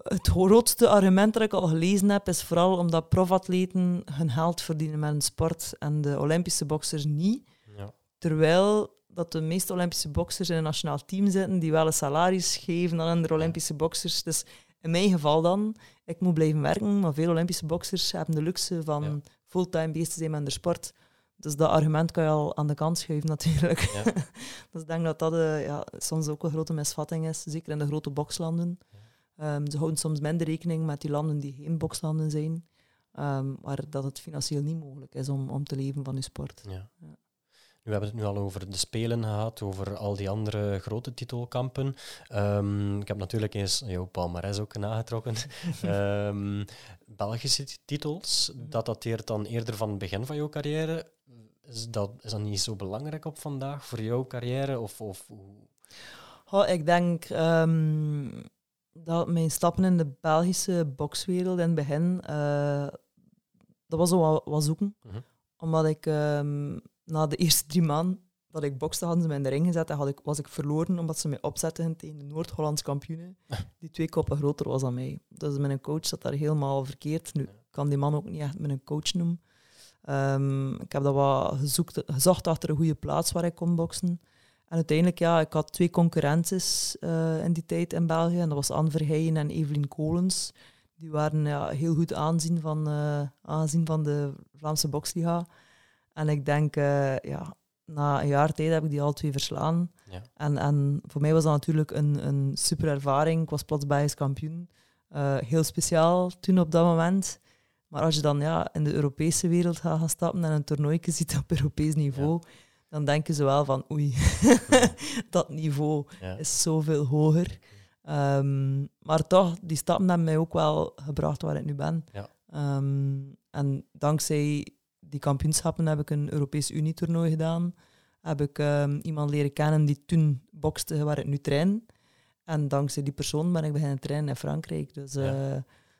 het grootste argument dat ik al gelezen heb is vooral omdat profatleten hun geld verdienen met een sport en de Olympische boxers niet. Ja. Terwijl dat de meeste Olympische boxers in een nationaal team zitten die wel een salaris geven aan andere Olympische boxers. Dus in mijn geval dan, ik moet blijven werken, maar veel Olympische boxers hebben de luxe van ja fulltime bezig te zijn met de sport. Dus dat argument kan je al aan de kant schuiven natuurlijk. Ja. dus ik denk dat dat uh, ja, soms ook een grote misvatting is, zeker in de grote bokslanden. Ja. Um, ze houden soms minder rekening met die landen die geen bokslanden zijn, um, maar dat het financieel niet mogelijk is om, om te leven van je sport. Ja. We hebben het nu al over de Spelen gehad, over al die andere grote titelkampen. Um, ik heb natuurlijk eens jouw palmarès ook nagetrokken. um, Belgische titels, mhm. dat dateert dan eerder van het begin van jouw carrière. Is dat, is dat niet zo belangrijk op vandaag voor jouw carrière? Of, of oh, ik denk um, dat mijn stappen in de Belgische bokswereld in het begin, uh, dat was zo wat, zoeken. Mm -hmm. Omdat ik na de eerste drie maanden dat ik bokste, hadden ze mij in de ring gezet en had ik, was ik verloren omdat ze mij opzetten tegen de Noord-Hollands kampioenen, die twee koppen groter was dan mij. Dus mijn coach zat daar helemaal verkeerd. Nu kan die man ook niet echt mijn coach noemen. Um, ik heb dat wat gezocht achter een goede plaats waar ik kon boksen. En uiteindelijk, ja, ik had twee concurrenties uh, in die tijd in België. En dat was Anne Verheyen en Evelien Kolens. Die waren ja, heel goed aanzien van, uh, aanzien van de Vlaamse boksliga. En ik denk, uh, ja, na een jaar tijd heb ik die al twee verslaan. Ja. En, en voor mij was dat natuurlijk een, een super ervaring. Ik was plots Belgisch kampioen. Uh, heel speciaal toen op dat moment. Maar als je dan ja, in de Europese wereld gaat gaan stappen en een toernooi ziet op Europees niveau, dan denken ze wel van oei, dat niveau is zoveel hoger. Um, maar toch, die stappen hebben mij ook wel gebracht waar ik nu ben. Ja. Ehm, en dankzij die kampioenschappen heb ik een Europees Unie-toernooi gedaan. Heb ik um, iemand leren kennen die toen bokste waar ik nu train. En dankzij die persoon ben ik beginnen trainen in Frankrijk. Dus uh,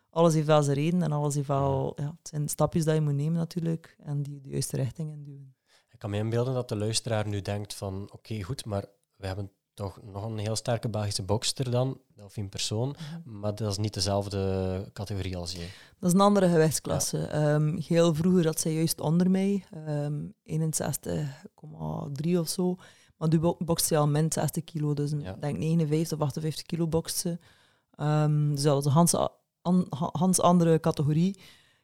alles heeft wel zijn reden en alles heeft wel... Ja, het zijn stapjes dat je moet nemen natuurlijk en die de juiste richting in duwen. Ik kan me inbeelden dat de luisteraar nu denkt van oké, goed, maar we hebben toch nog een heel sterke Belgische bokster dan, of in persoon, mhm. maar dat is niet dezelfde categorie als jij. Dat is een andere gewichtsklasse. Ja. Um, heel vroeger had zij juist onder mij, um, ehm, 61,3 of zo. Maar nu bokst ze al min 60 kilo, dus ik denk 59 of 58 kilo bokst ze. Um, dus dat was een hans, andere categorie.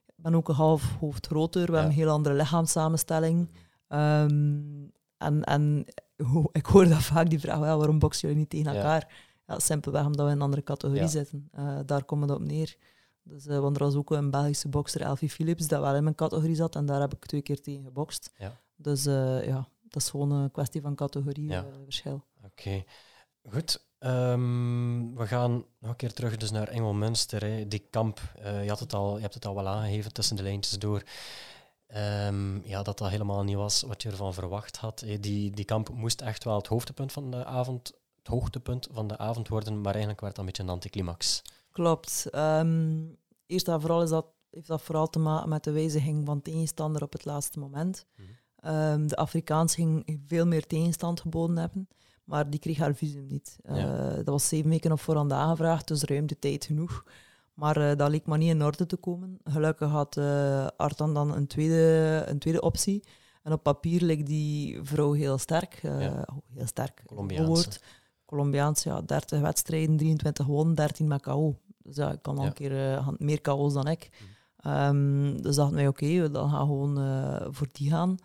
Ik ben ook een half hoofd groter, we hebben een heel andere lichaamssamenstelling. Um, en, en ik hoor dat vaak, die vraag, waarom boksen jullie niet tegen elkaar? Ja, simpelweg omdat we in een andere categorie zitten. Uh, daar komen we op neer. Dus, uh, want er was ook een Belgische bokser, Elfie Philips, dat wel in mijn categorie zat. En daar heb ik twee keer tegen gebokst. Ja. Dus uh, ja, dat is gewoon een kwestie van categorieverschil. Oké. Goed. Um, we gaan nog een keer terug dus naar Engel Münster. Hè. Die kamp, je, had het al, je hebt het al wel aangegeven tussen de lijntjes door. Um, ja, dat dat helemaal niet was wat je ervan verwacht had. Die, die kamp moest echt wel het hoogtepunt van de avond, het hoogtepunt van de avond worden, maar eigenlijk werd dat een beetje een anticlimax. Klopt. Um, eerst en vooral is dat, heeft dat vooral te maken met de wijziging van tegenstander op het laatste moment. Mhm. um, de Afrikaans ging veel meer tegenstand geboden hebben, maar die kreeg haar visum niet. Uh, Dat was zeven weken op voorhand aangevraagd, dus ruimte tijd genoeg. Maar uh, dat leek maar niet in orde te komen. Gelukkig had uh, Artan dan een tweede, een tweede optie. En op papier leek die vrouw heel sterk. Uh, Heel sterk. Colombiaans. Colombiaans, ja. 30 wedstrijden, 23 gewonnen, 13 met KO. Dus ja, ik kan al een keer meer KO's dan ik. Mm. Um, dus dachten wij, oké, okay, dan gaan we gewoon voor die gaan.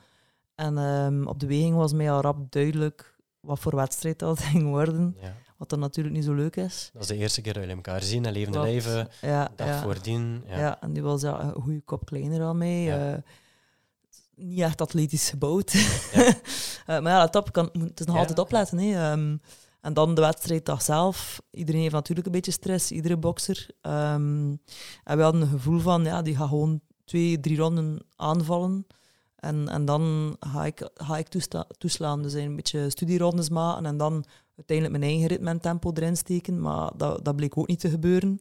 En um, op de weging was mij al rap duidelijk wat voor wedstrijd dat ging worden. Ja. Wat dan natuurlijk niet zo leuk is. Dat is de eerste keer dat jullie elkaar zien en levende leven. Ja, dag ja. voordien. Ja. ja, en die was ja, een goede kop kleiner al mee. Uh, niet echt atletisch gebouwd. uh, maar ja, top kan, het is nog altijd opletten. Hè. Um, en dan de wedstrijddag zelf. Iedereen heeft natuurlijk een beetje stress, iedere bokser. Um, en we hadden een gevoel van, ja, die gaat gewoon twee, drie ronden aanvallen. En, en dan ga ik, ga ik toeslaan. Dus een beetje studierondes maken en dan uiteindelijk mijn eigen ritme en tempo erin steken. Maar dat, dat bleek ook niet te gebeuren.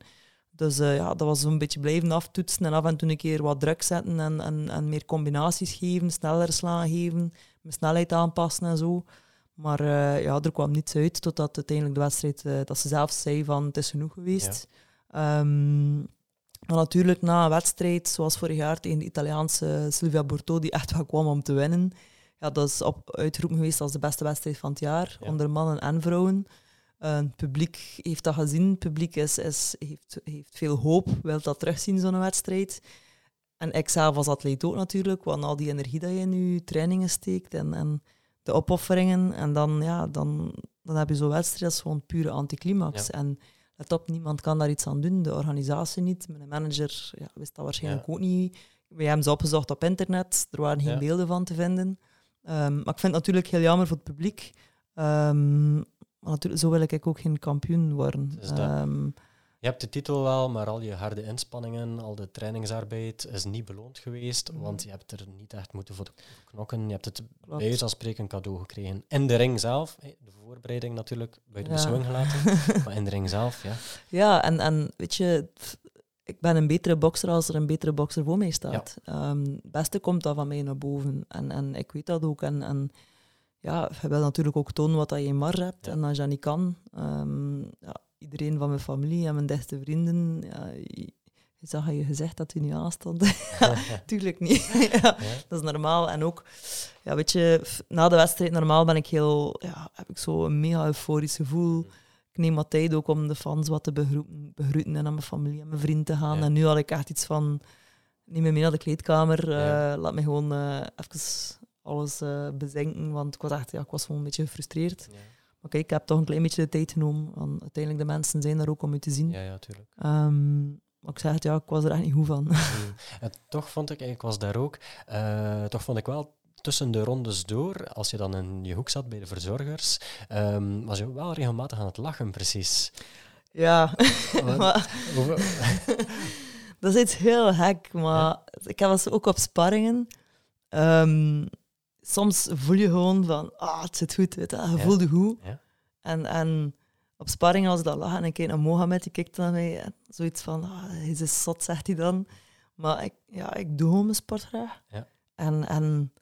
Dus uh, ja, dat was zo'n beetje blijven aftoetsen en af en toe een keer wat druk zetten en, en, en meer combinaties geven, sneller slaan geven, mijn snelheid aanpassen en zo. Maar uh, ja, er kwam niets uit totdat uiteindelijk de wedstrijd, uh, dat ze zelf zei van het is genoeg geweest. Ja. Um, maar natuurlijk na een wedstrijd, zoals vorig jaar tegen de Italiaanse Silvia Borto, die echt wel kwam om te winnen, ja, dat is op, uitgeroepen geweest als de beste wedstrijd van het jaar, onder mannen en vrouwen. Uh, het publiek heeft dat gezien. Het publiek is, is, heeft, heeft veel hoop, wil dat terugzien, zo'n wedstrijd. En ik zelf als atleet ook natuurlijk, want al die energie dat je in je trainingen steekt en, en de opofferingen. En dan, ja, dan, dan heb je zo'n wedstrijd, is gewoon pure anticlimax. En let op, niemand kan daar iets aan doen. De organisatie niet. Mijn manager ja, wist dat waarschijnlijk ook niet. We hebben ze opgezocht op internet. Er waren geen beelden van te vinden. Um, maar ik vind het natuurlijk heel jammer voor het publiek. Um, maar natuurlijk, zo wil ik ook geen kampioen worden. Um, je hebt de titel wel, maar al je harde inspanningen, al de trainingsarbeid is niet beloond geweest, mm. want je hebt er niet echt moeten voor knokken. Je hebt het Klopt. bij als spreken cadeau gekregen. In de ring zelf, de voorbereiding natuurlijk, buiten ja. beschouwing gelaten, maar in de ring zelf, ja. Ja, en, en weet je, ik ben een betere bokser als er een betere bokser voor mij staat. Ja. Um, het beste komt dan van mij naar boven. En, en ik weet dat ook. En, en ja, je wil natuurlijk ook tonen wat je in marge hebt. Ja. En als je dat niet kan, um, ja, iedereen van mijn familie en mijn beste vrienden, ja, je zag je gezegd dat u nu aanstond. Tuurlijk niet. ja, Dat is normaal. En ook, ja, weet je, na de wedstrijd normaal ben ik heel, ja, heb ik zo een mega euforisch gevoel. Ik neem wat tijd ook om de fans wat te begroeten, begroeten en aan mijn familie en mijn vrienden te gaan. En nu had ik echt iets van, neem me mee naar de kleedkamer, uh, laat me gewoon uh, even alles uh, bezinken, want ik was echt, ja, ik was gewoon een beetje gefrustreerd. Ja. Maar kijk, ik heb toch een klein beetje de tijd genomen, want uiteindelijk de mensen zijn er ook om u te zien. Ja, ja, tuurlijk. Um, Maar ik zeg het, ja, ik was er echt niet goed van. Mm. En toch vond ik, ik was daar ook, toch vond ik wel tussen de rondes door, als je dan in je hoek zat bij de verzorgers, um, was je wel regelmatig aan het lachen, precies. Ja, maar, dat is iets heel gek, maar ik heb was ook op sparringen. Um, soms voel je gewoon van, ah, het zit goed, weet je, je goed. Ja. En, en op sparringen, als ik dat lag en ik keek naar Mohamed, die kijkt naar mij, en zoiets van, ah, hij is zot, zegt hij dan. Maar ik, ja, ik doe gewoon mijn sport graag. Ja. En, en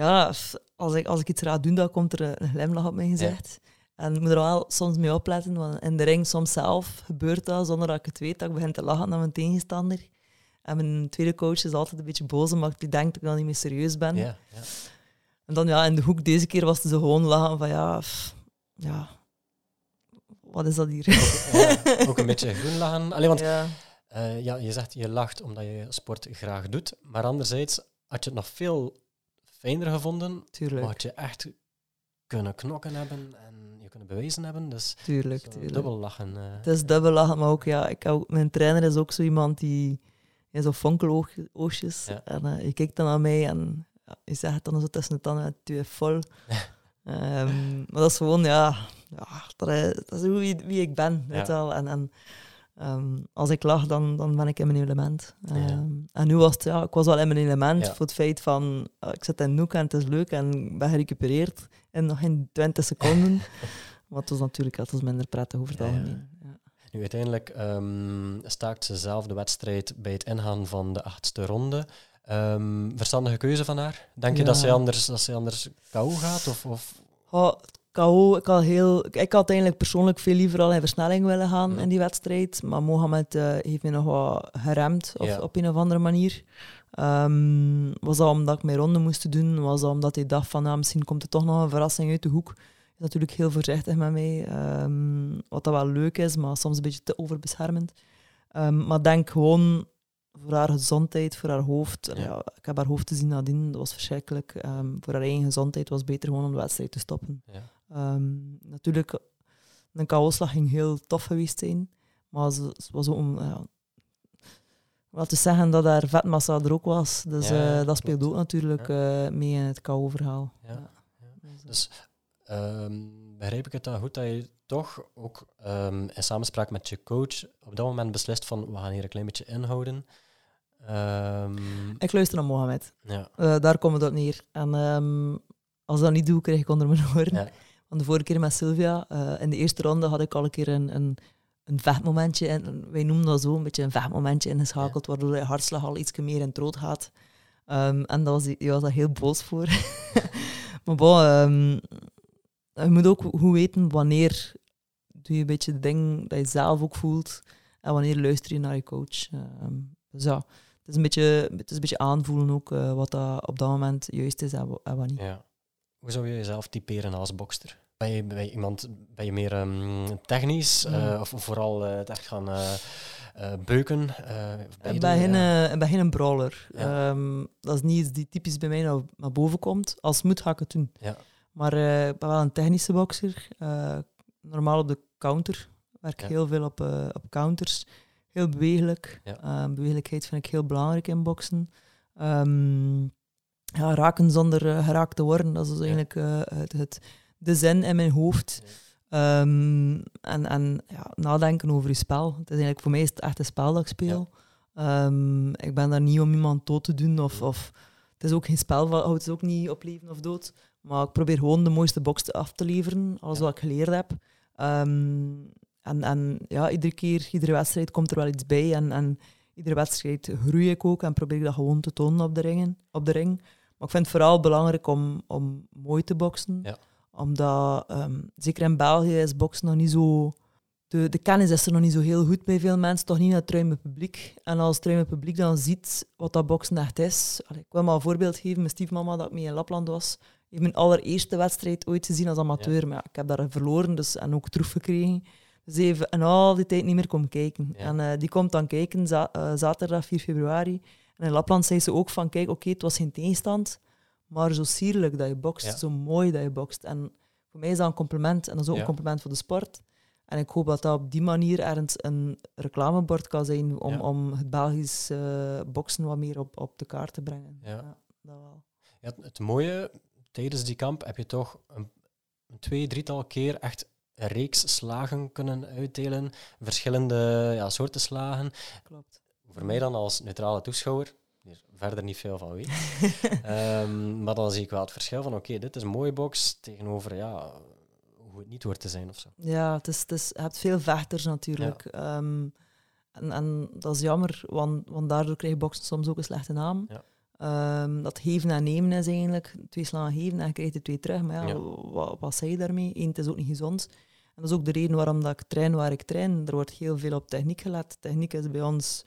ja, als ik, als ik iets raad doen, dan komt er een glimlach op mijn gezicht. En ik moet er wel soms mee opletten, want in de ring soms zelf gebeurt dat zonder dat ik het weet, dat ik begin te lachen naar mijn tegenstander. En mijn tweede coach is altijd een beetje boos, omdat ik denk dat ik dan niet meer serieus ben. Ja, ja. En dan ja, in de hoek deze keer was ze gewoon lachen van ja, ja, wat is dat hier? Ook, ook een beetje groen lachen. Alleen want ja. Uh, ja, je zegt je lacht omdat je sport graag doet, maar anderzijds had je het nog veel fijner gevonden, tuurlijk. had je echt kunnen knokken hebben en je kunnen bewezen hebben. Dus tuurlijk, tuurlijk. dubbel lachen. Uh. Het is dubbel lachen, maar ook ja, ik ook, mijn trainer is ook zo iemand die ja, zo fonkeloogjes. Ja. En uh, je kijkt dan naar mij en ja, je zegt dan zo tussen de tanden, tu es vol. um, maar dat is gewoon, ja, ja dat, is, dat is wie, wie ik ben, weet wel. En, en um, als ik lach, dan, dan ben ik in mijn element. Um, en nu was het, ja, ik was wel in mijn element voor het feit van, uh, ik zit in Noek en het is leuk en ben gerecupereerd in nog in 20 seconden. maar het was natuurlijk was minder prettig over het algemeen. Nu, uiteindelijk um, staakt ze zelf de wedstrijd bij het ingaan van de achtste ronde. Verstandige keuze van haar? Denk je dat zij anders, dat zij anders KO gaat? Of, of? Oh, KO, ik had, heel, ik had eigenlijk persoonlijk veel liever al in versnelling willen gaan in die wedstrijd. Maar Mohamed uh, heeft me nog wat geremd of, op een of andere manier. Um, was dat omdat ik mijn ronde moest doen? Was dat omdat hij dacht van nou, misschien komt er toch nog een verrassing uit de hoek? Is natuurlijk heel voorzichtig met mij. Um, wat dat wel leuk is, maar soms een beetje te overbeschermend. Um, maar denk gewoon voor haar gezondheid, voor haar hoofd. Ja. ik heb haar hoofd te zien nadien, dat was verschrikkelijk. Um, voor haar eigen gezondheid was het beter gewoon om de wedstrijd te stoppen. Ja. Um, natuurlijk, een KO-slag ging heel tof geweest zijn, maar ze, was ook om... Wat te zeggen dat haar vetmassa er ook was. Dus ja, uh, dat speelt ook natuurlijk uh, mee in het KO-verhaal. Ja. Dus, dus um, begrijp ik het dan goed dat je toch ook um, in samenspraak met je coach op dat moment beslist van we gaan hier een klein beetje inhouden. Um, ik luister naar Mohamed. Ja. Uh, daar komt het op neer. En als ik dat niet doe, krijg ik onder mijn oren. Want de vorige keer met Sylvia, uh, in de eerste ronde had ik al een keer een, een, een vechtmomentje, en wij noemen dat zo, een beetje een vechtmomentje ingeschakeld, ja. waardoor je hartslag al iets meer in het rood gaat. Um, en daar was, was daar heel boos voor. maar bon, um, je moet ook goed weten wanneer doe je een beetje de ding dat je zelf ook voelt en wanneer luister je naar je coach. Um, dus ja, het is een beetje, het is een beetje aanvoelen ook uh, wat dat op dat moment juist is en, en wat niet. Ja. Hoe zou je jezelf typeren als bokster? Ben je, ben je iemand, ben je meer um, technisch mm. uh, of vooral uh, het echt gaan beuken? ben ik, ben geen brawler. Ja. Um, dat is niet iets die typisch bij mij naar, naar boven komt. Als moet, ga ik het doen. Ja. Maar ik ben wel een technische bokser. Normaal op de counter. Werk heel veel op, op counters. Heel bewegelijk. Ja. bewegelijkheid vind ik heel belangrijk in boksen. Um, ja, raken zonder geraakt te worden, dat is dus eigenlijk het, het, de zin in mijn hoofd. Um, en en ja, nadenken over je spel. Het is eigenlijk voor mij is het echt een spel dat ik speel. Um, ik ben daar niet om iemand dood te doen. Of, of, het is ook geen spel, houdt het ook niet op leven of dood. Maar ik probeer gewoon de mooiste box af te leveren, alles wat ik geleerd heb. Um, en, en ja, iedere keer, iedere wedstrijd komt er wel iets bij. En, en iedere wedstrijd groei ik ook en probeer ik dat gewoon te tonen op de, ringen, op de ring. Maar ik vind het vooral belangrijk om, om mooi te boksen. Ja. Omdat, um, zeker in België, is boksen nog niet zo... De, de kennis is er nog niet zo heel goed bij veel mensen, toch niet naar het ruime publiek. En als het ruime publiek dan ziet wat dat boksen echt is... Allee, ik wil maar een voorbeeld geven. Mijn stiefmama, dat ik mee in Lapland was, heeft mijn allereerste wedstrijd ooit gezien als amateur. Maar ja, ik heb daar verloren dus, en ook troef gekregen. Dus even en al die tijd niet meer komen kijken. En uh, die komt dan kijken za uh, zaterdag 4 februari. En in Lapland zei ze ook van, kijk, oké, okay, het was geen tegenstand, maar zo sierlijk dat je bokst, zo mooi dat je bokst. En voor mij is dat een compliment en dat is ook een compliment voor de sport. En ik hoop dat dat op die manier ergens een reclamebord kan zijn om, Ja. om het Belgisch eh, boksen wat meer op, op de kaart te brengen. Ja. dat wel. Ja, het- mooie, tijdens die kamp heb je toch een, een twee, drietal keer echt een reeks slagen kunnen uitdelen. Verschillende ja, soorten slagen. Klopt. Voor mij dan als neutrale toeschouwer, die er verder niet veel van weet. Ehm, maar dan zie ik wel het verschil van, oké, dit is een mooie box tegenover ja, hoe het niet hoort te zijn of zo. Ja, het is, het is, je hebt veel vechters natuurlijk. Ehm, en, en dat is jammer, want, want daardoor krijg je boksen soms ook een slechte naam. Ja. Ehm, dat geven en nemen is eigenlijk twee slagen geven en je krijgt er twee terug. Maar ja, Ja. Wat, wat zei je daarmee? Eén, het is ook niet gezond. En dat is ook de reden waarom dat ik train waar ik train. Er wordt heel veel op techniek gelet. Techniek is bij ons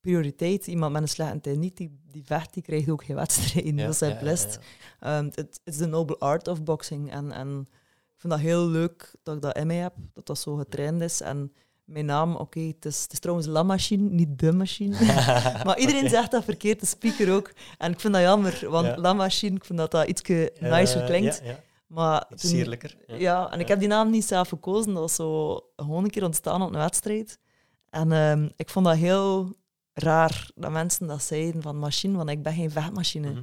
prioriteit. Iemand met een slechte techniek, die, die vecht, die krijgt ook geen wedstrijden. Ja, dat is zijn ja. Ehm, Het is de noble art of boxing. En, en ik vind dat heel leuk dat ik dat in mij heb, dat dat zo getraind is. En mijn naam, oké, het, is, het is trouwens La Machine, niet De Machine. maar iedereen zegt dat verkeerd, de speaker ook. En ik vind dat jammer, want Ja. La Machine, ik vind dat dat iets nicer klinkt. Ja, ja. Maar Iets toen- sierlijker. Ja. ja, en ik heb die naam niet zelf gekozen. Dat was zo gewoon een keer ontstaan op een wedstrijd. En ehm, ik vond dat heel raar dat mensen dat zeiden van machine, want ik ben geen vechtmachine. Mhm.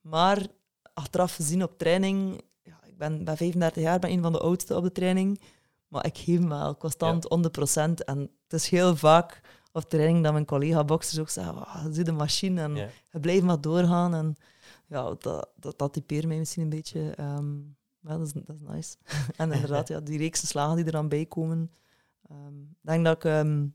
Maar achteraf gezien op training, ja, ik ben, ben 35 jaar, ben een van de oudste op de training, maar ik geef me wel constant 100%. En het is heel vaak op training dat mijn collega-boxers ook zeggen, "Wauw, zie de machine en Ja. je blijft maar doorgaan. En ja, dat, dat, dat typeert mij misschien een beetje. ja, dat, is, dat is nice. en inderdaad, ja, die reekse slagen die er dan bij komen. ehm, Ik denk dat ik ehm,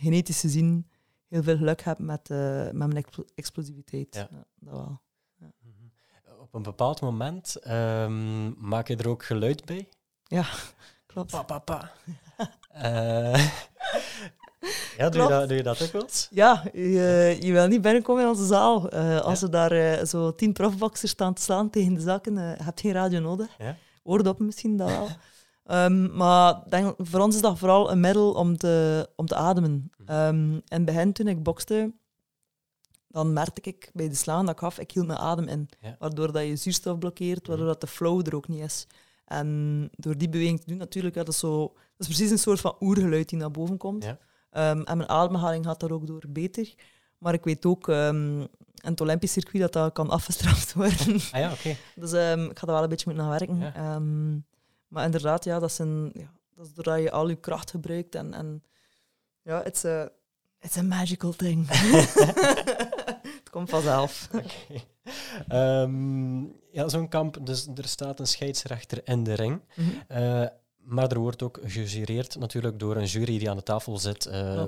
genetisch gezien heel veel geluk heb met, eh, met mijn explo- explosiviteit. Ja. Ja, dat wel. Mhm. Op een bepaald moment ehm, maak je er ook geluid bij. Klopt. Pa, pa, pa. Eh, ja, doe je, Klopt. dat, doe je dat ook wel? Ja, je, je wil niet binnenkomen in onze zaal. Eh, als Ja. er daar eh, zo tien profboxers staan te slaan tegen de zakken, eh, je hebt geen radio nodig. Ja. Oordoppen misschien, dat wel. Ehm, maar denk, voor ons is dat vooral een middel om te, om te ademen. Mhm. Ehm, in het begin, toen ik bokste, dan merkte ik bij de slaan dat ik af, ik hield mijn adem in. Ja. Waardoor dat je zuurstof blokkeert, waardoor dat de flow er ook niet is. En door die beweging te doen, natuurlijk, dat, is zo, dat is precies een soort van oergeluid die naar boven komt. Ja. Ehm, en mijn ademhaling gaat daar ook door beter. Maar ik weet ook ehm, in het Olympisch circuit dat dat kan afgestraft worden. Ah ja, oké. dus ehm, ik ga daar wel een beetje moeten naar werken. Ja. Ehm, maar inderdaad, ja, dat, zijn, ja, dat is doordat je al je kracht gebruikt. En, en ja, it's a, it's a magical thing. het komt vanzelf. Oké. Ehm, ja, zo'n kamp, dus er staat een scheidsrechter in de ring. Mhm. Eh, maar er wordt ook gejureerd natuurlijk door een jury die aan de tafel zit. Eh,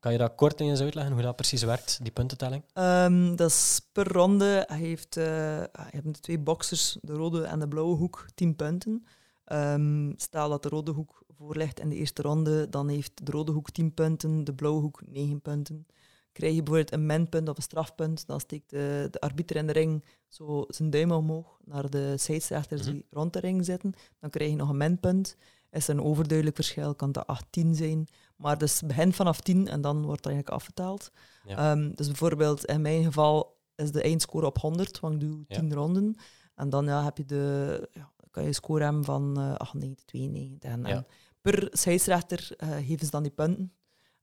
kan je dat kort eens uitleggen, hoe dat precies werkt, die puntentelling? Ehm, dat is per ronde. Hij heeft, eh, je hebt de twee boxers, de rode en de blauwe hoek, 10 punten. Ehm, stel dat de rode hoek voorligt in de eerste ronde, dan heeft de rode hoek 10 punten, de blauwe hoek 9 punten. Krijg je bijvoorbeeld een minpunt of een strafpunt, dan steekt de, de arbiter in de ring zo zijn duim omhoog naar de scheidsrechters Mhm. die rond de ring zitten. Dan krijg je nog een minpunt. Is er een overduidelijk verschil, kan dat 18 zijn. Maar dus het begint vanaf 10 en dan wordt dat eigenlijk afgetaald. Ja. Ehm, dus bijvoorbeeld in mijn geval is de eindscore op 100, want ik doe Ja. 10 ronden. En dan ja, heb je de, ja, kan je score hebben van eh 98, 92. En, Ja. en per scheidsrechter eh, geven ze dan die punten.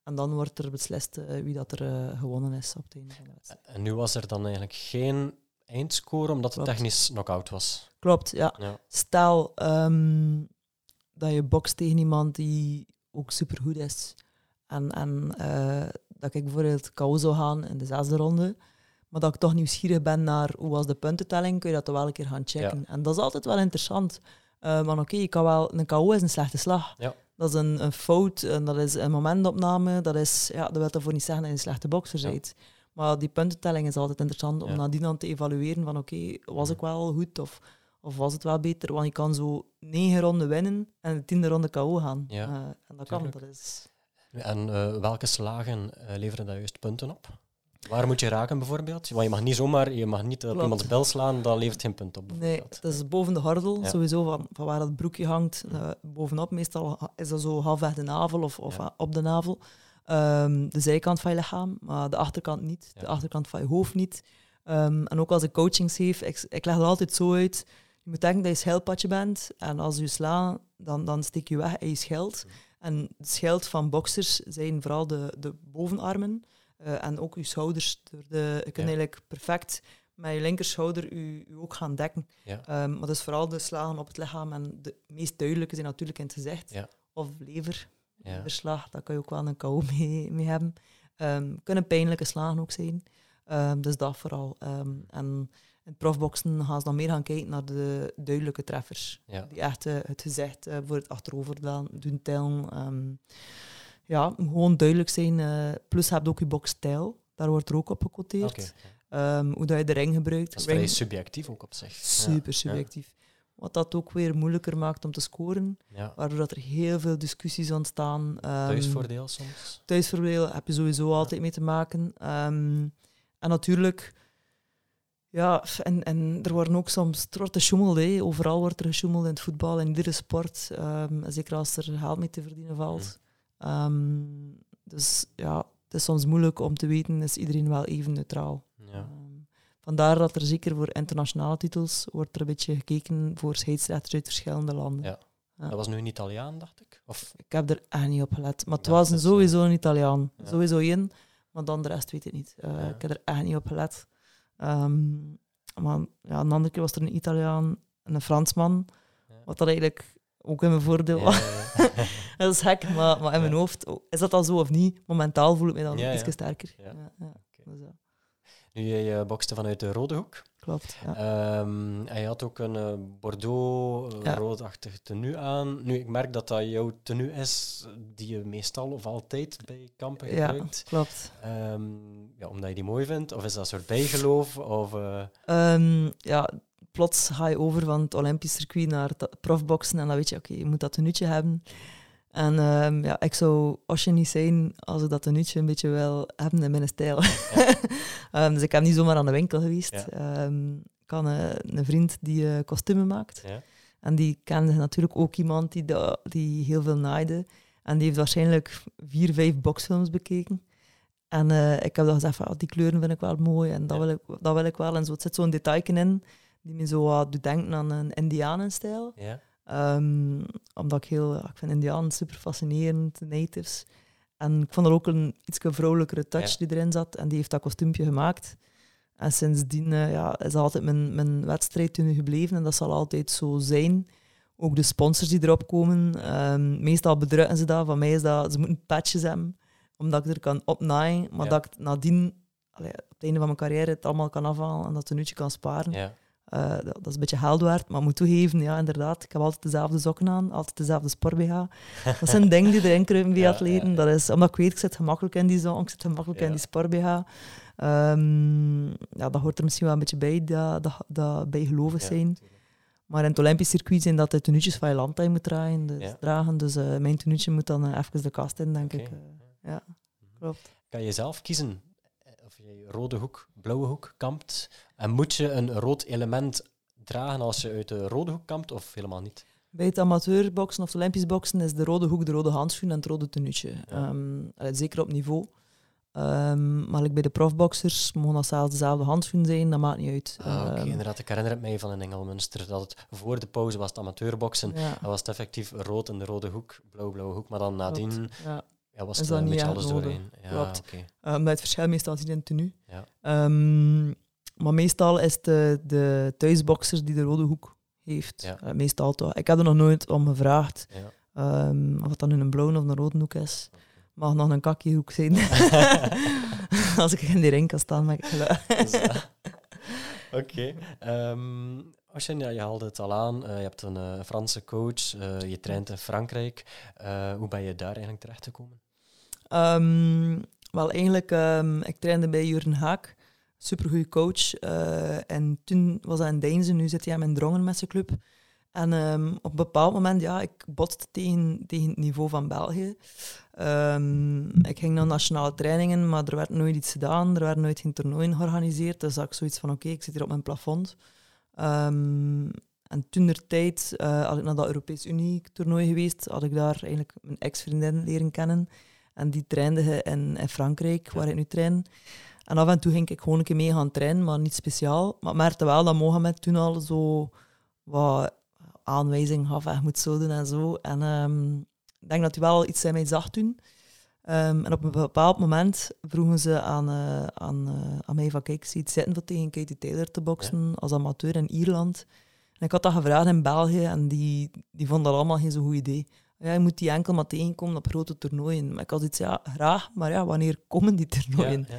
En dan wordt er beslist eh, wie dat er gewonnen is op het einde van de wedstrijd. En nu was er dan eigenlijk geen eindscore, omdat het technisch knock-out was. Klopt, ja. Ja. Stel ehm, dat je bokst tegen iemand die ook supergoed is. En, en dat ik bijvoorbeeld KO zou gaan in de zesde ronde. Maar dat ik toch nieuwsgierig ben naar hoe was de puntentelling, kun je dat toch wel een keer gaan checken. En dat is altijd wel interessant. Eh maar oké, je kan wel, een KO is een slechte slag. Ja. Dat is een, een fout, en dat is een momentopname. Dat, is, ja, dat wil daarvoor niet zeggen dat je een slechte bokser Ja. bent. Maar die puntentelling is altijd interessant om nadien dan te evalueren van oké, was ik wel goed of, of was het wel beter? Want je kan zo negen ronden winnen en de tiende ronde KO gaan. Eh, en dat kan, dat is... En eh, welke slagen leveren dat juist punten op? Waar moet je raken bijvoorbeeld? Want je mag niet zomaar, je mag niet op Klopt. iemands bel slaan, dat levert geen punt op. Nee, het is boven de gordel, Ja. sowieso van, van waar dat broekje hangt. eh, bovenop, meestal is dat zo halfweg de navel of, of Ja. op de navel. Ehm, de zijkant van je lichaam, maar de achterkant niet. Ja. De achterkant van je hoofd niet. Ehm, en ook als ik coachings geef, ik, ik leg het altijd zo uit. Je moet denken dat je schildpadje bent. En als je slaat, dan, dan steek je weg in je schild. En het schild van boxers zijn vooral de, de bovenarmen eh, en ook je schouders. Door de, je kunt eigenlijk perfect met je linkerschouder je ook gaan dekken. Ja. Um, maar dus vooral de slagen op het lichaam en de meest duidelijke zijn natuurlijk in het gezicht. Ja. Of lever, Ja. leverslag, daar kan je ook wel een KO mee, mee hebben. Um, kunnen pijnlijke slagen ook zijn. Um, dus dat vooral. En in profboxen gaan ze dan meer gaan kijken naar de duidelijke treffers. Die echt uh, het gezicht uh, voor het achterover doen tellen. Ja, gewoon duidelijk zijn. Uh, plus heb je ook je boxstijl. Daar wordt er ook op gecoteerd. Okay. Um, hoe dat je de ring gebruikt. Dat is vrij subjectief ook op zich. Super subjectief. Ja. Wat dat ook weer moeilijker maakt om te scoren. Ja. Waardoor dat er heel veel discussies ontstaan. Um, thuisvoordeel soms? Thuisvoordeel heb je sowieso altijd mee te maken. Um, en natuurlijk, ja, en, en er worden ook soms wordt gesjoemeld. Hè. Overal wordt er gesjoemeld in het voetbal, in iedere sport. Um, zeker als er geld mee te verdienen valt. Um, dus ja, het is soms moeilijk om te weten, is iedereen wel even neutraal. Ja. Um, vandaar dat er zeker voor internationale titels wordt er een beetje gekeken voor scheidsrechters uit verschillende landen. Ja. Ja. Dat was nu een Italiaan, dacht ik? Of? Ik heb er echt niet op gelet. Maar het ja, was een sowieso een Italiaan. Sowieso één. Maar dan de rest weet ik niet. Uh, ja. Ik heb er echt niet op gelet. Um, maar ja, een andere keer was er een Italiaan en een Fransman. Wat dat eigenlijk ook in mijn voordeel. Ja, dat is gek, maar, maar in mijn hoofd is dat al zo of niet. Momentaal voel ik me dan iets sterker. Okay. Nu, je bokste vanuit de Rode Hoek. Klopt. Um, en je had ook een uh, Bordeaux-roodachtig tenue aan. Nu, ik merk dat dat jouw tenue is die je meestal of altijd bij kampen gebruikt. Ja, klopt. Um, ja, omdat je die mooi vindt? Of is dat een soort bijgeloof? Of, uh... um, ja, plots ga je over van het Olympisch circuit naar het profboksen en dan weet je, oké, okay, je moet dat tenuutje hebben. En um, ja, ik zou Osje niet zijn als ik dat tenuutje een beetje wil hebben in mijn stijl. Ja. um, dus ik heb niet zomaar aan de winkel geweest. Ja. Um, ik had een, een vriend die uh, kostumen maakt. Ja. En die kende natuurlijk ook iemand die, de, die heel veel naaide. En die heeft waarschijnlijk vier, vijf boxfilms bekeken. En uh, ik heb dan gezegd van, oh, die kleuren vind ik wel mooi en dat, wil, ik, dat wil ik wel. En zo, het zit zo'n detail in die me zo uh, doet denken aan een Indianenstijl. Ja. Um, omdat ik heel, ik vind Indianen super fascinerend, de natives. En ik vond er ook een iets vrouwelijkere touch ja. die erin zat. En die heeft dat kostuumpje gemaakt. En sindsdien uh, ja, is dat altijd mijn, mijn wedstrijd toen gebleven. En dat zal altijd zo zijn. Ook de sponsors die erop komen. Um, meestal bedrukken ze dat. Van mij is dat, ze moeten patches hebben. Omdat ik er kan opnaaien. Maar Ja. dat ik nadien, allee, op het einde van mijn carrière, het allemaal kan afhalen. En dat een uurtje kan sparen. Uh, dat, dat is een beetje geld waard, maar ik moet toegeven, ja, inderdaad. Ik heb altijd dezelfde sokken aan, altijd dezelfde sport-BH. Dat zijn dingen die erin kruipen bij Ja, atleten. ja, ja. Dat is, omdat ik weet, ik zit gemakkelijk in die zon, ik zit gemakkelijk in die sport-BH. Ehm, ja, dat hoort er misschien wel een beetje bij, dat, dat, dat bijgelovig zijn. Maar in het Olympisch circuit zijn dat de tenuutjes van je land dat je moet dragen. Dus, dragen. dus eh, mijn tenuutje moet dan eh, even de kast in, denk ik. eh. ja, klopt. Kan je zelf kiezen eh, of je rode hoek, blauwe hoek kampt? En moet je een rood element dragen als je uit de rode hoek kampt of helemaal niet? Bij het amateurboksen of het Olympisch boksen is de rode hoek de rode handschoen en het rode tenuutje. Ja. Ehm, zeker op niveau. Ehm, maar bij de profboxers mogen dat zelfs dezelfde handschoen zijn, dat maakt niet uit. Ah, oké, Ehm, inderdaad. Ik herinner het mij van in Engelmunster dat het voor de pauze was het amateurboksen. ja, Dan was het effectief rood in de rode hoek, blauw, blauwe hoek. Maar dan nadien. Ja. Ja, was het een niet alles nodig? doorheen. Ja, Klopt. oké. Eh, Omdat het verschil meestal ziet in het tenue. Ja. Ehm, maar meestal is het de, de thuisboxer die de rode hoek heeft. Ja. Eh, meestal toch. Ik heb er nog nooit om gevraagd Ja. ehm, of het dan nu een blauwe of een rode hoek is. Mag nog een kakkiehoek zijn. Als ik in die ring kan staan met geluid. Dus, eh, Oké. Ehm, ja, je haalde het al aan. Je hebt een Franse coach. je traint in Frankrijk. Hoe ben je daar eigenlijk terechtgekomen? Ehm, wel, eigenlijk, ehm, ik trainde bij Jurgen Haak. Supergoeie coach. eh, en toen was hij in Deinze, nu zit hij aan mijn drongen met zijn club. En ehm, op een bepaald moment, ja, ik botste tegen, tegen het niveau van België. Ik ging naar nationale trainingen, maar er werd nooit iets gedaan. Er werden nooit geen toernooien georganiseerd. Dus had ik zoiets van, oké, ik zit hier op mijn plafond. En toen der tijd, eh, had ik naar dat Europees Unie-toernooi geweest, had ik daar eigenlijk mijn ex-vriendin leren kennen. En die trainde in, in Frankrijk, waar ik nu train. En af en toe ging ik gewoon een keer mee gaan trainen, maar niet speciaal. Maar ik merkte wel dat Mohamed toen al zo wat aanwijzingen gaf, "Ah, je moet zo doen en zo. En ehm, ik denk dat hij wel iets in mij zag doen. Ehm, en op een bepaald moment vroegen ze aan, uh, aan, uh, aan mij van, kijk, zie het zitten voor tegen Katie Taylor te boksen als amateur in Ierland. En ik had dat gevraagd in België en die, die vonden dat allemaal geen zo goed idee. Ja, je moet die enkel maar tegenkomen op grote toernooien. Maar ik had iets, ja, graag, maar ja, wanneer komen die toernooien? Ja,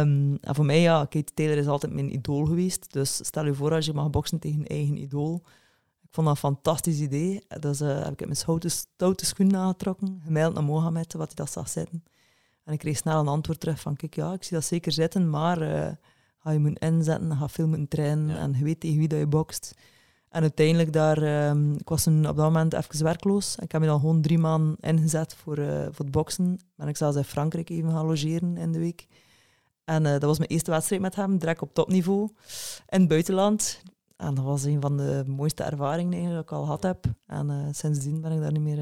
ehm, en voor mij, ja, Katie Taylor is altijd mijn idool geweest. Dus stel je voor als je mag boksen tegen je eigen idool. Ik vond dat een fantastisch idee. Dus uh, heb ik mijn stoute, stoute schoenen aangetrokken, gemaild naar Mohamed, wat hij dat zag zitten. En ik kreeg snel een antwoord terug van, kijk, ja, ik zie dat zeker zitten, maar uh, ga je moeten inzetten, ga veel moeten trainen en je weet tegen wie dat je bokst. En uiteindelijk daar, um, ik was een, op dat moment even werkloos. Ik heb me dan gewoon drie maanden ingezet voor, uh, voor het boksen. En ik zelfs in Frankrijk even gaan logeren in de week. En uh, dat was mijn eerste wedstrijd met hem, direct op topniveau. In het buitenland. En dat was een van de mooiste ervaringen eigenlijk dat ik al gehad heb. En uh, sindsdien ben ik daar niet meer,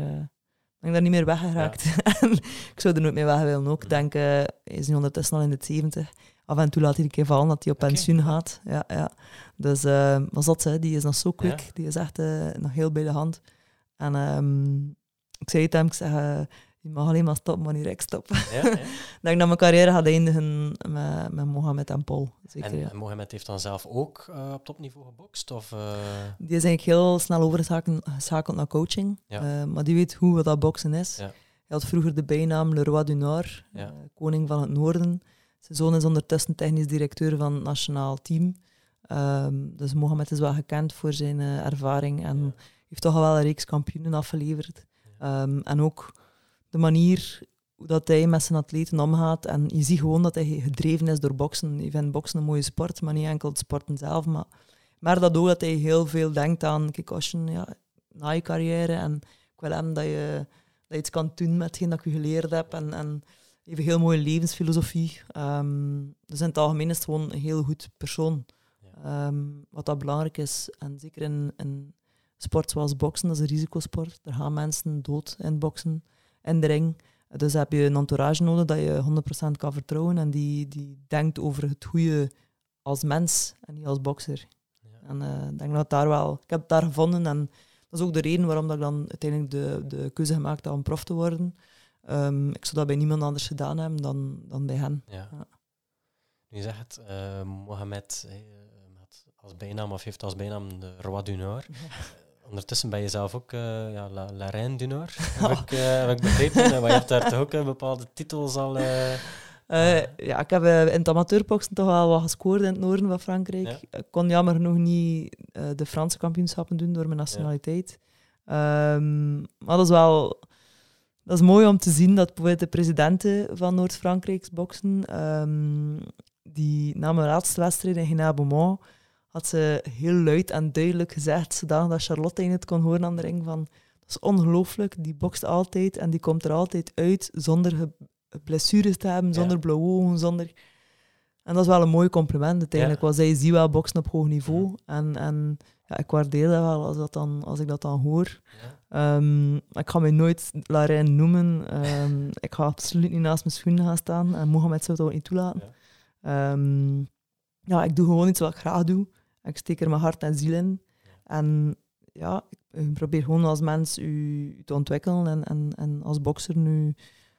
ben ik daar niet meer weggeraakt. Ja. ik zou er nooit mee weg willen ook. Ik denk, hij is nu ondertussen al in de 70 af en toe laat hij een keer vallen dat hij op pensioen gaat. Ja, ja. Dus uh, was dat, hè. die is nog zo quick. Die is echt uh, nog heel bij de hand. En um, ik zei het hem, ik zeg, uh, je mag alleen maar stoppen wanneer ik stop. Ja, ja. ik denk dat mijn carrière gaat eindigen met, met Mohamed en Paul. Zeker, en, ja. en Mohamed heeft dan zelf ook op topniveau gebokst? Of, Die is eigenlijk heel snel overgeschakeld naar coaching. maar die weet hoe wat dat boksen is. Hij had vroeger de bijnaam Le Roi du Nord, koning van het noorden. Zijn zoon is ondertussen technisch directeur van het nationaal team. Um, dus Mohamed is wel gekend voor zijn uh, ervaring en heeft toch al wel een reeks kampioenen afgeleverd. Um, en ook de manier hoe dat hij met zijn atleten omgaat. En je ziet gewoon dat hij gedreven is door boksen. Je vindt boksen een mooie sport, maar niet enkel het sporten zelf. Maar, maar dat ook dat hij heel veel denkt aan, kijk, als je, ja, na je carrière en ik wil hem dat je, dat je iets kan doen met hetgeen dat ik je geleerd heb. En, en heeft een heel mooie levensfilosofie. Um, dus in het algemeen is het gewoon een heel goed persoon. Um, wat dat belangrijk is, en zeker in, in sport zoals boksen, dat is een risicosport. Er gaan mensen dood in boksen, in de ring. Dus heb je een entourage nodig dat je 100% kan vertrouwen en die, die denkt over het goede als mens en niet als bokser. Ja. En uh, ik denk dat daar wel... Ik heb het daar gevonden en dat is ook de reden waarom dat ik dan uiteindelijk de, de keuze gemaakt heb om prof te worden. Um, ik zou dat bij niemand anders gedaan hebben dan, dan bij hen. Ja. ja. Nu zegt uh, Mohamed uh, had als bijnaam of heeft als bijnaam de Roi du Nord. Ondertussen ben je zelf ook uh, ja, La, La Reine du Nord, heb, ik, heb ik begrepen. maar je hebt daar toch ook bepaalde titels al... ja, ik heb in het amateurboxen toch wel wat gescoord in het noorden van Frankrijk. Ik kon jammer genoeg niet de Franse kampioenschappen doen door mijn nationaliteit. Ja. Um, maar dat is wel dat is mooi om te zien dat bijvoorbeeld de presidenten van Noord-Frankrijk boksen, um, die na mijn laatste wedstrijd in Genabemont, had ze heel luid en duidelijk gezegd, zodat dat Charlotte in het kon horen aan de ring, van dat is ongelooflijk, die bokst altijd en die komt er altijd uit zonder blessures te hebben, zonder ja. blauwe ogen, zonder... En dat is wel een mooi compliment uiteindelijk, ja. want zij zie wel boksen op hoog niveau. Mhm. En, en ja, ik waardeer dat wel als, dat dan, als ik dat dan hoor. Ja. Um, ik ga mij nooit Larijn noemen. Um, ik ga absoluut niet naast mijn schoenen gaan staan. En Mohamed zou dat ook niet toelaten. Ja. Um, ja, ik doe gewoon iets wat ik graag doe. Ik steek er mijn hart en ziel in. En ja, ik probeer gewoon als mens u te ontwikkelen. En, en, en als bokser nu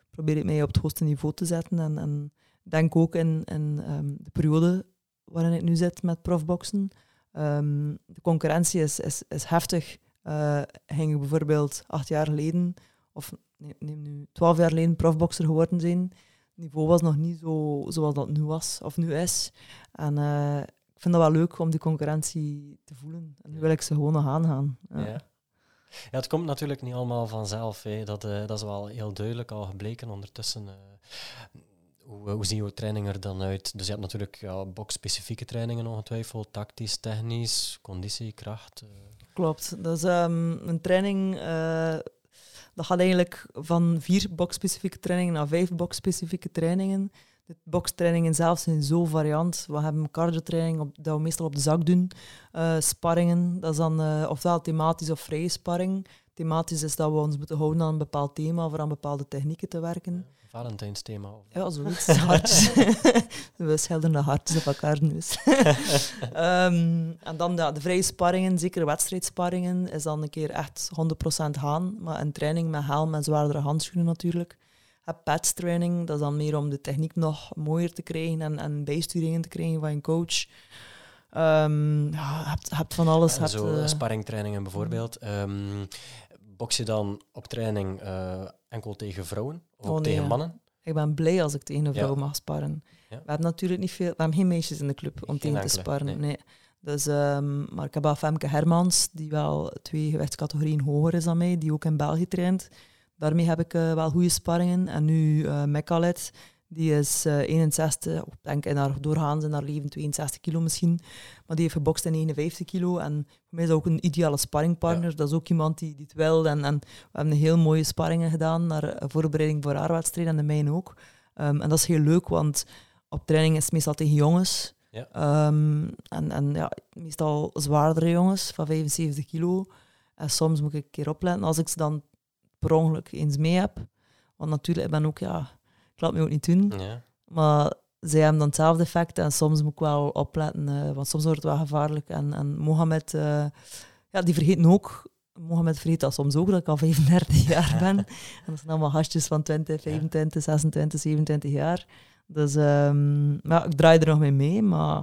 probeer ik mij op het hoogste niveau te zetten. En, en denk ook in, in de periode waarin ik nu zit met profboksen Um, de concurrentie is, is, is heftig. Uh, ging bijvoorbeeld acht jaar geleden, of neem nu twaalf jaar geleden, profboxer geworden zijn. Het niveau was nog niet zo zoals dat nu was, of nu is. En uh, ik vind dat wel leuk om die concurrentie te voelen. En nu wil ik ze gewoon nog aangaan. Ja. ja. Ja, het komt natuurlijk niet allemaal vanzelf. Hè. Dat, uh, dat is wel heel duidelijk al gebleken ondertussen. Uh, hoe, hoe zien jouw trainingen er dan uit? Dus je hebt natuurlijk ja, box-specifieke trainingen ongetwijfeld, tactisch, technisch, conditie, kracht. Uh. Klopt. Dat is um, een training. Uh, dat gaat eigenlijk van vier box-specifieke trainingen naar vijf box-specifieke trainingen. De boxtrainingen zelf zijn zo variant. We hebben cardio-training op, dat we meestal op de zak doen. Uh, sparringen, dat is dan uh, ofwel thematisch of vrije sparring. thematisch is dat we ons moeten houden aan een bepaald thema, voor aan bepaalde technieken te werken. Valentijnsthema. Of... Ja, zoiets. Hartjes. we schilderen de hartjes op elkaar nu. um, en dan ja, de vrije sparringen, zeker wedstrijdsparringen, is dan een keer echt 100% gaan. Maar een training met helm en zwaardere handschoenen natuurlijk. Pads training, dat is dan meer om de techniek nog mooier te krijgen en, en bijsturingen te krijgen van je coach. Um, ja, hebt, hebt van alles. En hebt, zo uh, sparringtrainingen bijvoorbeeld. Um, box je dan op training uh, enkel tegen vrouwen of oh, tegen mannen? Ik ben blij als ik tegen een vrouw Ja. mag sparren. Ja. We hebben natuurlijk niet veel, we hebben geen meisjes in de club om Geen tegen te sparren. nee. Nee. Dus, ehm, maar ik heb wel Femke Hermans, die wel twee gewichtscategorieën hoger is dan mij, die ook in België traint. Daarmee heb ik eh, wel goede sparringen. En nu uh, Mekalet, die is eh, 61, of ik denk in haar doorgaans in haar leven 62 kilo misschien. Maar die heeft gebokst in 51 kilo. En voor mij is dat ook een ideale sparringpartner. Dat is ook iemand die, die het wil. En, en we hebben heel mooie sparringen gedaan naar eh, voorbereiding voor haar wedstrijd en de mijne ook. Um, en dat is heel leuk, want op training is het meestal tegen jongens. Ja. Um, en, en ja, meestal zwaardere jongens van 75 kilo. En soms moet ik een keer opletten als ik ze dan per ongeluk eens mee heb. Want natuurlijk, ik ben ook, ja, ik laat me ook niet doen. Ja. Maar zij hebben dan hetzelfde effect en soms moet ik wel opletten, uh, want soms wordt het wel gevaarlijk. En, en Mohamed, uh, ja, die vergeten ook. Mohamed vergeet dat soms ook, dat ik al 35 jaar ben. en dat zijn allemaal gastjes van 20, 25, 26, 27 jaar. Dus um, ja, ik draai er nog mee mee, maar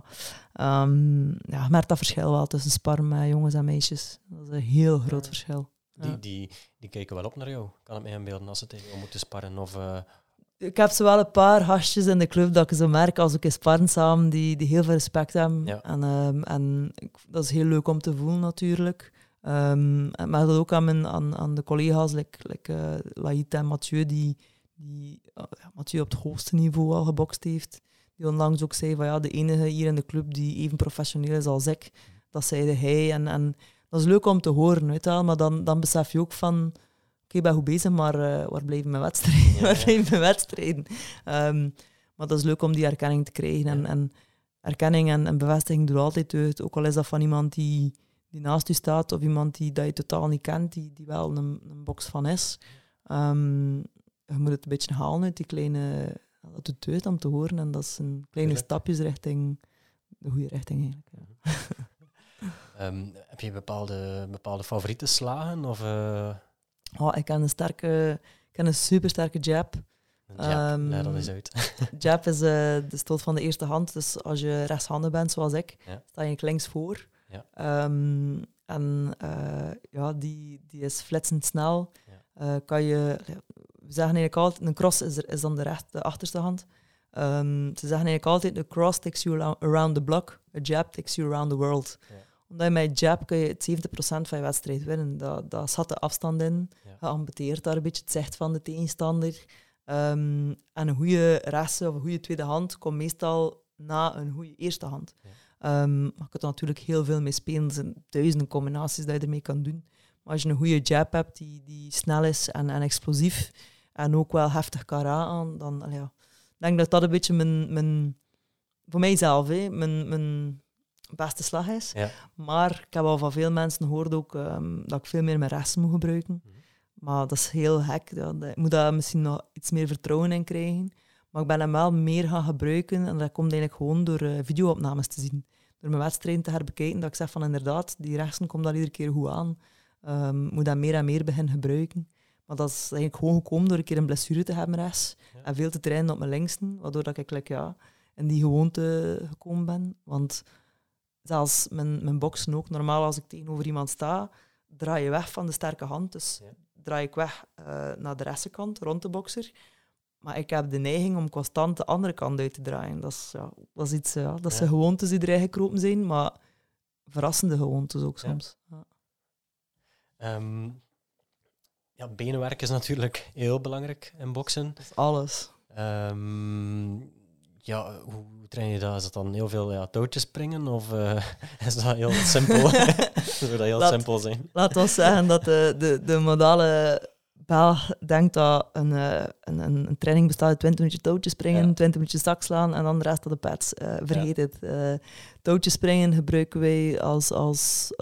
um, ja, je merkt dat verschil wel tussen sparren met jongens en meisjes. Dat is een heel groot verschil. Die, ja. die, die kijken wel op naar jou, kan het me inbeelden, als ze tegen jou moeten sparren? Of, uh... Ik heb zo wel een paar gastjes in de club dat ik zo merk als ik sparren samen, die, die heel veel respect hebben. Ja. En, um, en dat is heel leuk om te voelen natuurlijk. Um, maar dat ook aan, mijn, aan, aan de collega's, like, like, uh, Laït en Mathieu, die, die uh, Mathieu op het hoogste niveau al gebokst heeft. Die onlangs ook zei van ja, de enige hier in de club die even professioneel is als ik. Dat zeide hij. En, en dat is leuk om te horen, weet je, maar dan, dan besef je ook van ik ben goed bezig, maar uh, waar blijven mijn wedstrijden? Ja, waar blijven mijn wedstrijden? Um, maar dat is leuk om die erkenning te krijgen. En, en erkenning en, en bevestiging doet altijd uit. Ook al is dat van iemand die, die naast u staat of iemand die dat je totaal niet kent, die, die wel een, een box van is. Um, je moet het een beetje halen uit die kleine... Dat doet deugd om te horen en dat is een kleine stapjes richting de goede richting eigenlijk. Ja. um, heb je bepaalde, bepaalde favoriete slagen? Of, uh... oh, ik ken een sterke, ik ken een supersterke jab. Jab, um, nee, dat is uit. jab is uh, de stoot van de eerste hand. Dus als je rechtshandig bent, zoals ik, ja. sta je links voor. Ja. Um, en uh, ja, die, die is flitsend snel. Ja. kan je we zeggen eigenlijk altijd, een cross is, er, is dan de, recht, de achterste hand. Um, ze zeggen eigenlijk altijd, a cross takes you around the block, a jab takes you around the world. Ja. Omdat je met jab kun je het 70% van je wedstrijd winnen. Dat, dat zat de afstand in, Ja. je daar een beetje het zicht van de tegenstander. Um, en een goede rechtse of een goede tweede hand komt meestal na een goede eerste hand. Ja. Um, maar je kunt er natuurlijk heel veel mee spelen. Er zijn duizenden combinaties dat je ermee kan doen. Maar als je een goede jab hebt die, die snel is en, en explosief, en ook wel heftig kara aan, dan ja, ik denk dat dat een beetje mijn, mijn voor mijzelf, hè, mijn, mijn beste slag is. Ja. Maar ik heb al van veel mensen gehoord ook um, dat ik veel meer mijn rechts moet gebruiken. Mhm. Maar dat is heel hek. Ja, ik moet daar misschien nog iets meer vertrouwen in krijgen. Maar ik ben hem wel meer gaan gebruiken en dat komt eigenlijk gewoon door uh, videoopnames te zien. Door mijn wedstrijden te herbekijken, dat ik zeg van inderdaad, die rechtsen komt daar iedere keer goed aan. Um, moet dat meer en meer beginnen gebruiken. Maar dat is eigenlijk gewoon gekomen door een keer een blessure te hebben rechts. Ja. En veel te trainen op mijn linksten. Waardoor dat ik like, ja, in die gewoonte gekomen ben. Want zelfs mijn, mijn boksen ook. Normaal als ik tegenover iemand sta, draai je weg van de sterke hand. Dus Ja. draai ik weg uh, naar de rechterkant, rond de bokser. Maar ik heb de neiging om constant de andere kant uit te draaien. Dat is, ja, dat is iets, ja, dat Ja. zijn gewoontes die erin gekropen zijn, maar verrassende gewoontes ook soms. Ja. Ehm, ja, benenwerk is natuurlijk heel belangrijk in boksen. Dat is alles. Ehm, ja, hoe train je dat? Is dat dan heel veel ja, touwtjes springen of eh, is dat heel simpel? Zou dat heel Laat- simpel zijn? Laat ons zeggen dat de, de, de modale Belg denkt dat een, eh, een, een, een training bestaat uit 20 minuten touwtjes springen, Ja. 20 minuten zak slaan en dan de rest op de pads. Eh, vergeet het. Eh touwtjes springen gebruiken wij als, als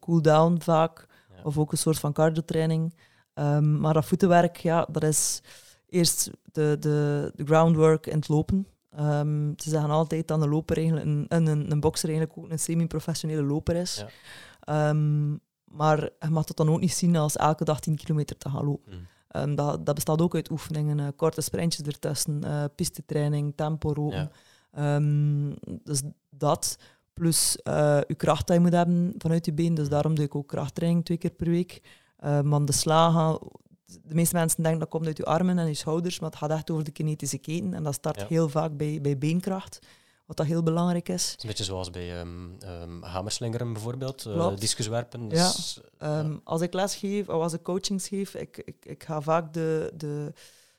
cool-down vaak. Ja. Of ook een soort van cardiotraining. Um, maar dat voetenwerk, ja, dat is eerst de, de, de groundwork in het lopen. Um, ze zeggen altijd dat een loper eigenlijk een, een, een bokser eigenlijk ook een semi-professionele loper is. Ja. Um, maar je mag dat dan ook niet zien als elke dag 10 kilometer te gaan lopen. Mm. Um, dat, dat, bestaat ook uit oefeningen, uh, korte sprintjes ertussen, uh, pistetraining, tempo lopen. Ja. dus dat, plus uh, je kracht die je moet hebben vanuit je been. Dus mm. daarom doe ik ook krachttraining twee keer per week. want de slagen, de meeste mensen denken dat komt uit je armen en je schouders, maar het gaat echt over de kinetische keten. En dat start heel vaak bij, bij beenkracht, wat dat heel belangrijk is. Het is een beetje zoals bij um, um, hamerslingeren bijvoorbeeld, uh, discuswerpen. Dus, ja. Um, als ik les geef, of als ik coachings geef, ik, ik, ik ga vaak de, de,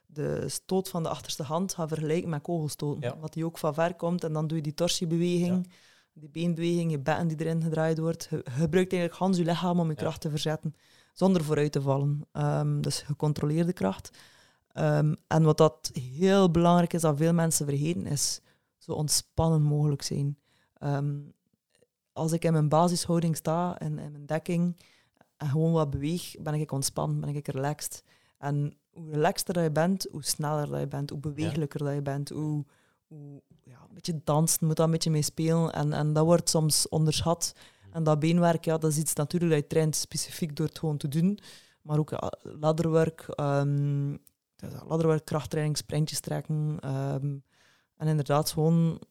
de stoot van de achterste hand gaan vergelijken met kogelstoten. Wat die ook van ver komt en dan doe je die torsiebeweging. Die beenbeweging, je bekken die erin gedraaid wordt. Je gebruikt eigenlijk Hans je lichaam om je kracht te verzetten zonder vooruit te vallen. Dus gecontroleerde kracht. Um, en wat dat heel belangrijk is, dat veel mensen vergeten, is zo ontspannen mogelijk zijn. Um, als ik in mijn basishouding sta, in, in mijn dekking, en gewoon wat beweeg, ben ik ontspannen, ben ik relaxed. En hoe relaxter je bent, hoe sneller dat je bent, hoe bewegelijker dat je bent, hoe, hoe ja, een beetje dansen, moet daar een beetje mee spelen. En, en dat wordt soms onderschat. En dat beenwerk, ja, dat is iets natuurlijk dat je traint specifiek door het gewoon te doen. Maar ook ja, ladderwerk, um, ladderwerk, krachttraining, sprintjes trekken. Um, en inderdaad gewoon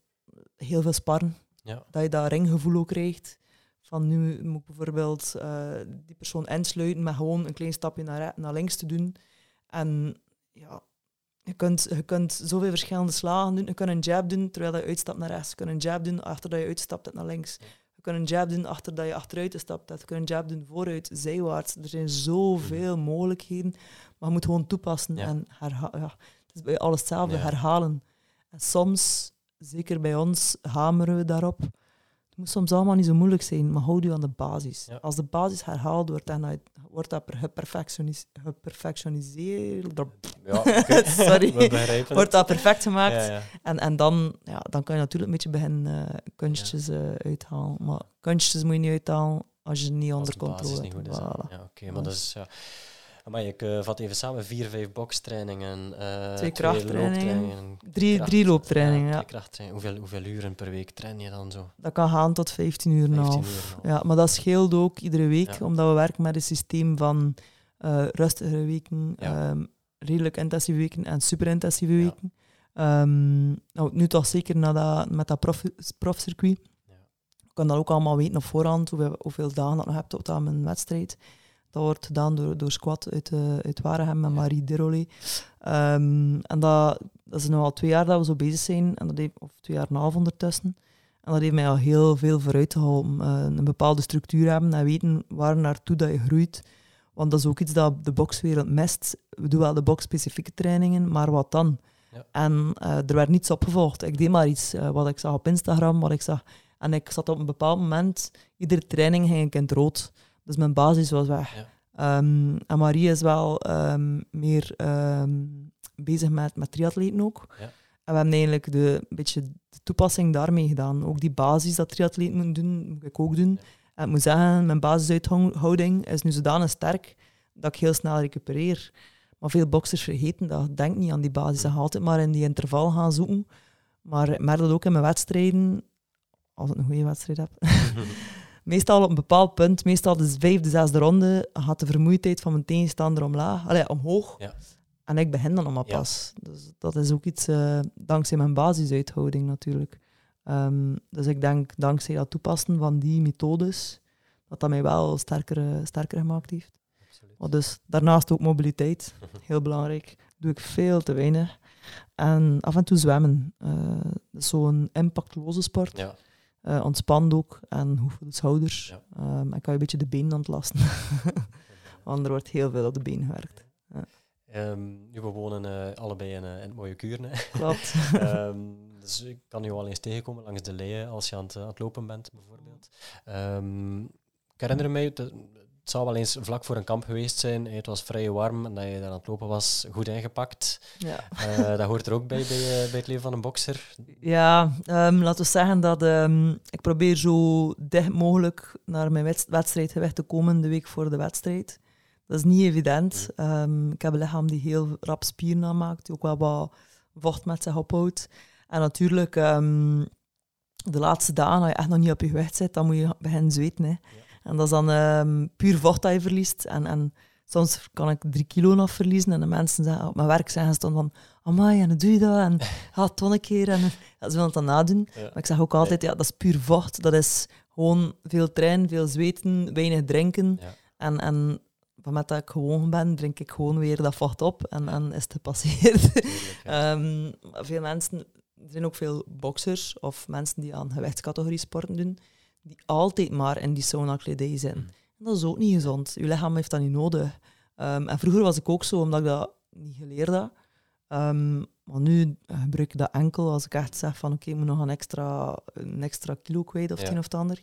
heel veel sparren. Ja. Dat je dat ringgevoel ook krijgt. Van nu moet ik bijvoorbeeld uh, die persoon insluiten met gewoon een klein stapje naar, naar links te doen. En ja, je kunt, je kunt zoveel verschillende slagen doen. Je kunt een jab doen terwijl je uitstapt naar rechts. Je kunt een jab doen achter dat je uitstapt naar links kunnen een jab doen achter dat je achteruit stapt hebt. Je kunt een jab doen vooruit, zijwaarts. Er zijn zoveel mogelijkheden. Maar je moet gewoon toepassen en herhalen. Ja, het is bij alles hetzelfde, herhalen. En soms, zeker bij ons, hameren we daarop. Het moet soms allemaal niet zo moeilijk zijn, maar houd je aan de basis. Als de basis herhaald wordt, dan wordt dat geperfectioniseerd. Ja, Sorry. wordt dat perfect gemaakt. Ja, en, en dan, ja, dan kan je natuurlijk een beetje beginnen uh, kunstjes uh, uithalen. Maar kunstjes moet je niet uithalen als je niet onder controle hebt. Voilà. Ja, oké, maar dat is... Ja. Maar ik uh, vat even samen, vier, vijf bokstrainingen, uh, twee krachttrainingen, drie, drie looptrainingen. Ja, ja. Hoeveel, hoeveel uren per week train je dan zo? Dat kan gaan tot 15 uur en half. Ja, maar dat scheelt ook iedere week, omdat we werken met een systeem van uh, rustigere weken, um, redelijk intensieve weken en super intensieve weken. Um, nou, nu toch zeker na dat, met dat prof, profcircuit. Ik kan dat ook allemaal weten op voorhand, hoeveel, hoeveel dagen dat nog hebt tot aan mijn wedstrijd. Dat wordt gedaan door, door Squat uit, uh, uit Waregem met Marie Derolé. Um, en dat, dat is nu al twee jaar dat we zo bezig zijn, en dat heeft, of twee jaar en een half ondertussen. En dat heeft mij al heel veel vooruit geholpen. Uh, een bepaalde structuur hebben en weten waar naartoe dat je groeit. Want dat is ook iets dat de bokswereld mist. We doen wel de box-specifieke trainingen, maar wat dan? Ja. En uh, er werd niets opgevolgd. Ik deed maar iets wat ik zag op Instagram, wat ik zag. En ik zat op een bepaald moment, iedere training ging ik in het rood. Dus mijn basis was weg. Ja. Um, en Marie is wel um, meer um, bezig met, met triatleten ook. Ja. En we hebben eigenlijk de, een beetje de toepassing daarmee gedaan. Ook die basis dat triatleten moeten doen, moet ik ook doen. Ja. En ik moet zeggen, mijn basisuithouding is nu zodanig sterk dat ik heel snel recupereer. Maar veel boxers vergeten dat. Denk niet aan die basis. Ze gaan altijd maar in die interval gaan zoeken. Maar ik merk dat ook in mijn wedstrijden, als ik een goede wedstrijd heb, meestal op een bepaald punt, meestal de vijfde, zesde ronde, gaat de vermoeidheid van mijn tegenstander omlaag, allee, omhoog. Ja. En ik begin dan nog maar pas. Dus dat is ook iets uh, dankzij mijn basisuithouding natuurlijk. Um, dus ik denk, dankzij dat toepassen van die methodes, dat dat mij wel sterker, uh, sterker gemaakt heeft. Maar dus daarnaast ook mobiliteit, heel belangrijk. Doe ik veel te weinig. En af en toe zwemmen. Uh, Zo'n impactloze sport. Ja uh, ontspant ook en hoeveel de schouders. Ja. Um, en kan je een beetje de benen ontlasten. Want er wordt heel veel op de been gewerkt. Ja. Um, we wonen uh, allebei in, uh, in, het mooie Kuurne. Klopt. um, dus ik kan je wel eens tegenkomen langs de leien als je aan het, aan het lopen bent, bijvoorbeeld. ik herinner mij, het, zou wel eens vlak voor een kamp geweest zijn. Het was vrij warm en dat je daar aan het lopen was, goed ingepakt. Ja, Eh, dat hoort er ook bij, bij, eh, bij het leven van een bokser. ja ehm, laten we zeggen dat ehm, ik probeer zo dicht mogelijk naar mijn wedst- wedstrijdgewicht te komen de week voor de wedstrijd. Dat is niet evident. Ehm, ik heb een lichaam die heel rap spieren aanmaakt, die ook wel wat vocht met zich ophoudt. En natuurlijk, de laatste dagen, als je echt nog niet op je gewicht zit, dan moet je beginnen zweten. Hè. En dat is dan ehm, puur vocht dat je verliest. En, en soms kan ik drie kilo nog verliezen. En de mensen zeggen, op mijn werk zeggen ze dan van, amai, en hoe doe je dat? En ga het toch een keer. En ja, ze willen het dan nadoen. Ja. Maar ik zeg ook altijd, ja, dat is puur vocht. Dat is gewoon veel trainen, veel zweten, weinig drinken. Ja. En, en van met dat ik gewoon ben, drink ik gewoon weer dat vocht op. En, en is het gepasseerd. Ehm, veel mensen, er zijn ook veel boxers of mensen die aan gewichtscategorie sporten doen, die altijd maar in die sauna-kledij zijn. Mm. Dat is ook niet gezond. Je lichaam heeft dat niet nodig. Ehm, en vroeger was ik ook zo, omdat ik dat niet geleerd had. Ehm, maar nu eh, gebruik ik dat enkel als ik echt zeg van oké, ik moet nog een extra, een extra kilo kwijt of Ja. het een of het ander.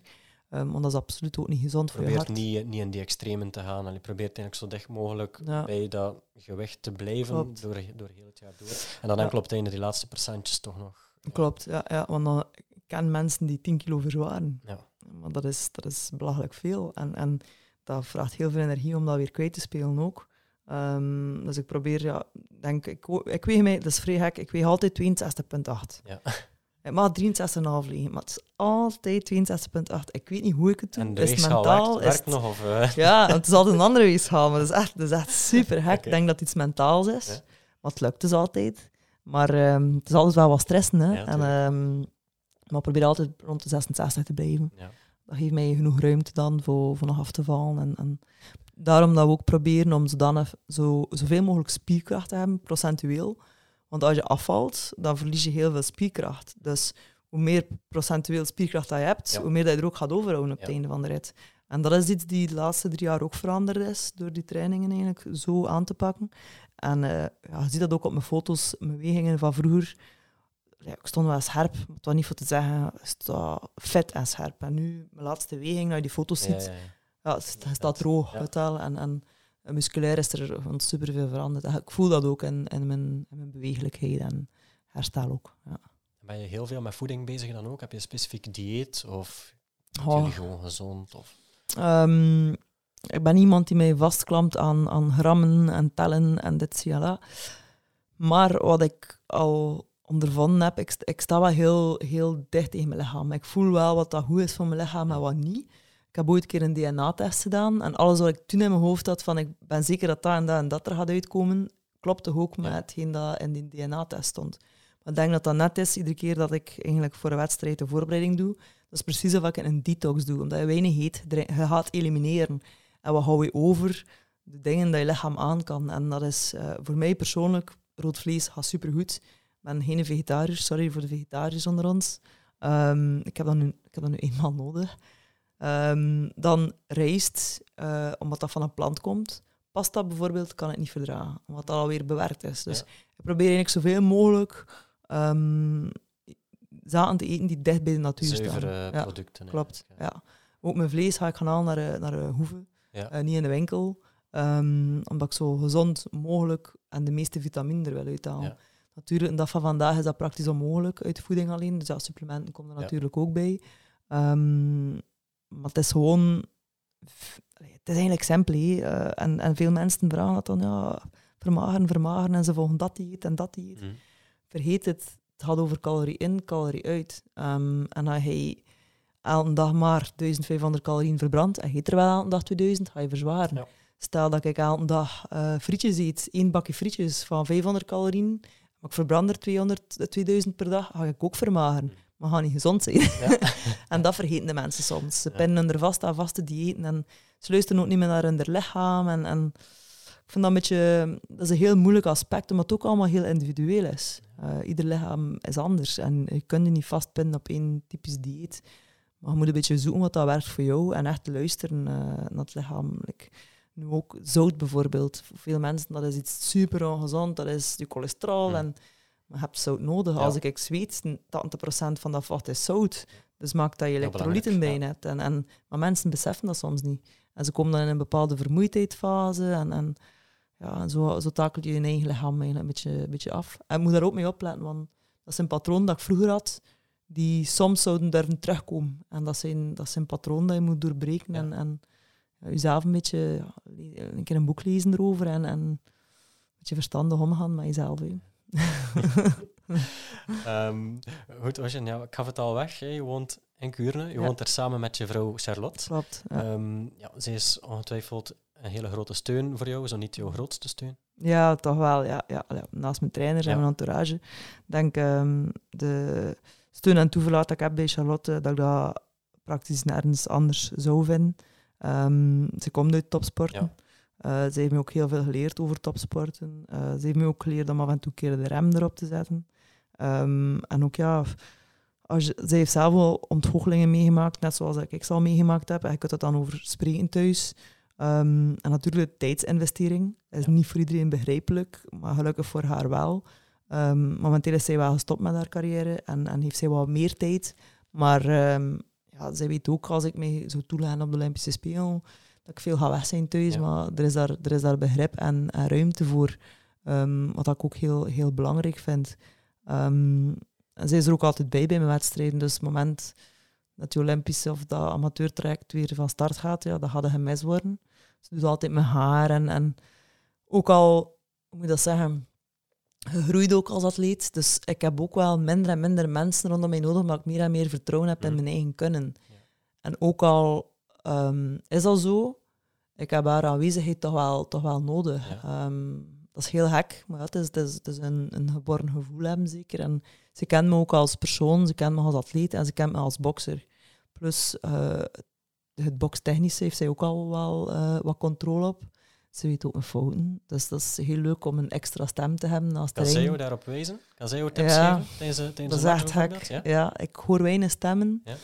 Ehm, want dat is absoluut ook niet gezond voor je Probeert hart. niet, niet in die extremen te gaan. Je probeert eigenlijk zo dicht mogelijk Ja. bij dat gewicht te blijven Klopt. door, door heel het jaar door. En dan Ja. enkel op het einde die laatste procentjes toch nog. Klopt, ja, ja, want dan, ik ken mensen die 10 kilo verzwaren. Ja. Maar dat is, dat is belachelijk veel. En, en dat vraagt heel veel energie om dat weer kwijt te spelen ook. Ehm, dus ik probeer, ja, denk, ik, ik weeg mij, dat is vrij gek, ik weeg altijd 62,8. Ja. Ik mag 63,5 liggen, maar het is altijd 62,8. Ik weet niet hoe ik het doe. En de is mentaal? werkt, nog? Of, eh, Ja, het is altijd een andere weegschaal, maar dat is echt, dat is echt super gek. Ik denk dat het iets mentaals is, Ja. maar het lukt dus altijd. Maar ehm, het is altijd wel wat stressen. Hè? Ja, en, ehm, maar ik probeer altijd rond de 66 te blijven. ja. Dat geeft mij genoeg ruimte dan voor, voor nog af te vallen. En, en daarom dat we ook proberen om zodanig zo, zoveel mogelijk spierkracht te hebben, procentueel. Want als je afvalt, dan verlies je heel veel spierkracht. Dus hoe meer procentueel spierkracht dat je hebt, Ja. hoe meer dat je er ook gaat overhouden op Ja. het einde van de rit. En dat is iets die de laatste drie jaar ook veranderd is, door die trainingen eigenlijk zo aan te pakken. En eh, ja, je ziet dat ook op mijn foto's, mijn wegingen van vroeger. Ja, ik stond wel scherp, maar het was niet voor te zeggen, ik sta vet en scherp. En nu, mijn laatste weging, als je die foto's Ja, ziet, ja, ja. ja, het, sta- het staat droog Ja. uit al. En, en musculair is er superveel veranderd. Ik voel dat ook in, in, mijn, in mijn bewegelijkheid en herstel ook. Ja. Ben je heel veel met voeding bezig dan ook? Heb je een specifiek dieet? Of Oh. jullie gewoon gezond? Of... Ehm, ik ben iemand die mij vastklampt aan, aan grammen en tellen en dit, dat. Maar wat ik al ondervonden heb, ik, st- ik sta wel heel, heel dicht tegen mijn lichaam. Ik voel wel wat dat goed is voor mijn lichaam en wat niet. Ik heb ooit een keer een DNA-test gedaan en alles wat ik toen in mijn hoofd had van ik ben zeker dat dat en dat en dat er gaat uitkomen, klopte ook met hetgeen dat in die DNA-test stond. Maar ik denk dat dat net is, iedere keer dat ik eigenlijk voor een wedstrijd de voorbereiding doe, dat is precies of ik een detox doe, omdat je weinig eet, je gaat elimineren. En wat hou je over? De dingen dat je lichaam aan kan. En dat is eh, voor mij persoonlijk, rood vlees gaat supergoed. Ik ben geen vegetariër, sorry voor de vegetariërs onder ons. Ehm, ik, heb dat nu, ik heb dat nu eenmaal nodig. Ehm, dan rijst, eh, omdat dat van een plant komt. Pasta bijvoorbeeld kan ik niet verdragen, omdat dat alweer bewerkt is. Dus Ja. ik probeer eigenlijk zoveel mogelijk zaken te eten die dicht bij de natuur staan. Zuivere Ja, producten. Klopt, eigenlijk, ja. Ook mijn vlees ga ik gaan halen naar de, naar de hoeve, Ja. eh, niet in de winkel. Omdat ik zo gezond mogelijk en de meeste vitamine er wil uithalen. Ja. Natuurlijk, een dag van vandaag is dat praktisch onmogelijk uit voeding alleen. Dus ja, supplementen komen er Ja. natuurlijk ook bij. Ehm, maar het is gewoon... Het is eigenlijk simpel. Eh, en, en veel mensen vragen dat dan, ja, vermageren, vermageren. En ze volgen dat dieet en dat dieet Mhm. vergeet het. Het gaat over calorie in, calorie uit. Ehm, en als je elke dag maar 1500 calorieën verbrandt en je eet er wel elke dag 2000, ga je verzwaren. Ja. Stel dat ik elke dag eh, frietjes eet, één bakje frietjes van 500 calorieën, maar ik verbrand er 200, eh, 2000 per dag, ga ik ook vermageren. Maar ga niet gezond zijn. Ja. en dat vergeten de mensen soms. Ze pinnen er vast aan vaste diëten en ze luisteren ook niet meer naar hun lichaam. En, en ik vind dat een beetje... Dat is een heel moeilijk aspect, omdat het ook allemaal heel individueel is. Eh, ieder lichaam is anders en je kunt je niet vastpinnen op één typisch dieet. Maar je moet een beetje zoeken wat dat werkt voor jou en echt luisteren eh, naar het lichaam. Like, nu ook zout bijvoorbeeld. Voor veel mensen dat is iets super ongezond. Dat is je cholesterol en maar je hebt zout nodig. Ja. Als ik zweet, 80% van dat vocht is zout. Dus maakt dat je elektrolyten bij hebt. En, en, maar mensen beseffen dat soms niet. En ze komen dan in een bepaalde vermoeidheidfase. En, en, ja, en zo, zo takelt je je eigen lichaam eigenlijk een beetje, een beetje af. En je moet daar ook mee opletten, want dat is een patroon dat ik vroeger had, die soms zouden durven terugkomen. En dat zijn, dat zijn patroon dat je moet doorbreken. En, en jezelf een beetje, ja, een keer een boek lezen erover en, en een beetje verstandig omgaan met jezelf. um, goed, Ocean, ja, ik gaf het al weg. Hè. Je woont in Kuurne. Je woont er samen met je vrouw Charlotte. Klopt. Ja. Um, ja, zij is ongetwijfeld een hele grote steun voor jou, zo niet jouw grootste steun. Ja, toch wel. Ja, ja, naast mijn trainers en mijn entourage. denk um, de steun en toeverlaat dat ik heb bij Charlotte, dat ik dat praktisch nergens anders zou vinden. Um, ze komt uit topsporten. Uh, ze heeft me ook heel veel geleerd over topsporten. Uh, ze heeft me ook geleerd om af en toe keer de rem erop te zetten. Um, en ook ja, als je, zij heeft zelf wel ontgoochelingen meegemaakt, net zoals ik ze al meegemaakt heb. En je kunt het dan over spreken thuis. Um, en natuurlijk de tijdsinvestering. is niet voor iedereen begrijpelijk, maar gelukkig voor haar wel. Um, momenteel is zij wel gestopt met haar carrière en, en heeft zij wat meer tijd. Maar ja, zij weet ook, als ik mij zo toelaat op de Olympische Spelen, dat ik veel ga weg zijn thuis. Maar er is, daar, er is daar begrip en, en ruimte voor. wat ik ook heel, heel belangrijk vind. Um, en zij is er ook altijd bij bij mijn wedstrijden. Dus het moment dat die Olympische of dat amateurtraject weer van start gaat, ja, dat gaat een gemis worden. Ze doet altijd mijn haar. En, en ook al, hoe moet je dat zeggen, gegroeid ook als atleet. Dus ik heb ook wel minder en minder mensen rondom mij nodig, omdat ik meer en meer vertrouwen heb in mm. mijn eigen kunnen. En ook al um, is dat zo, ik heb haar aanwezigheid toch wel, toch wel nodig. Ja. Um, dat is heel gek, maar ja, het is, het is, het is een, een geboren gevoel hebben zeker. En ze kent me ook als persoon, ze kent me als atleet en ze kent me als bokser. Plus uh, het bokstechnische heeft zij ook al wel uh, wat controle op. Ze weet ook mijn fouten. Dus dat is heel leuk om een extra stem te hebben. Als kan zij jou daarop wijzen? Kan zij jou tips ja, geven tijdens, tijdens dat is echt gek. Ja? ja? ik hoor weinig stemmen. Ja?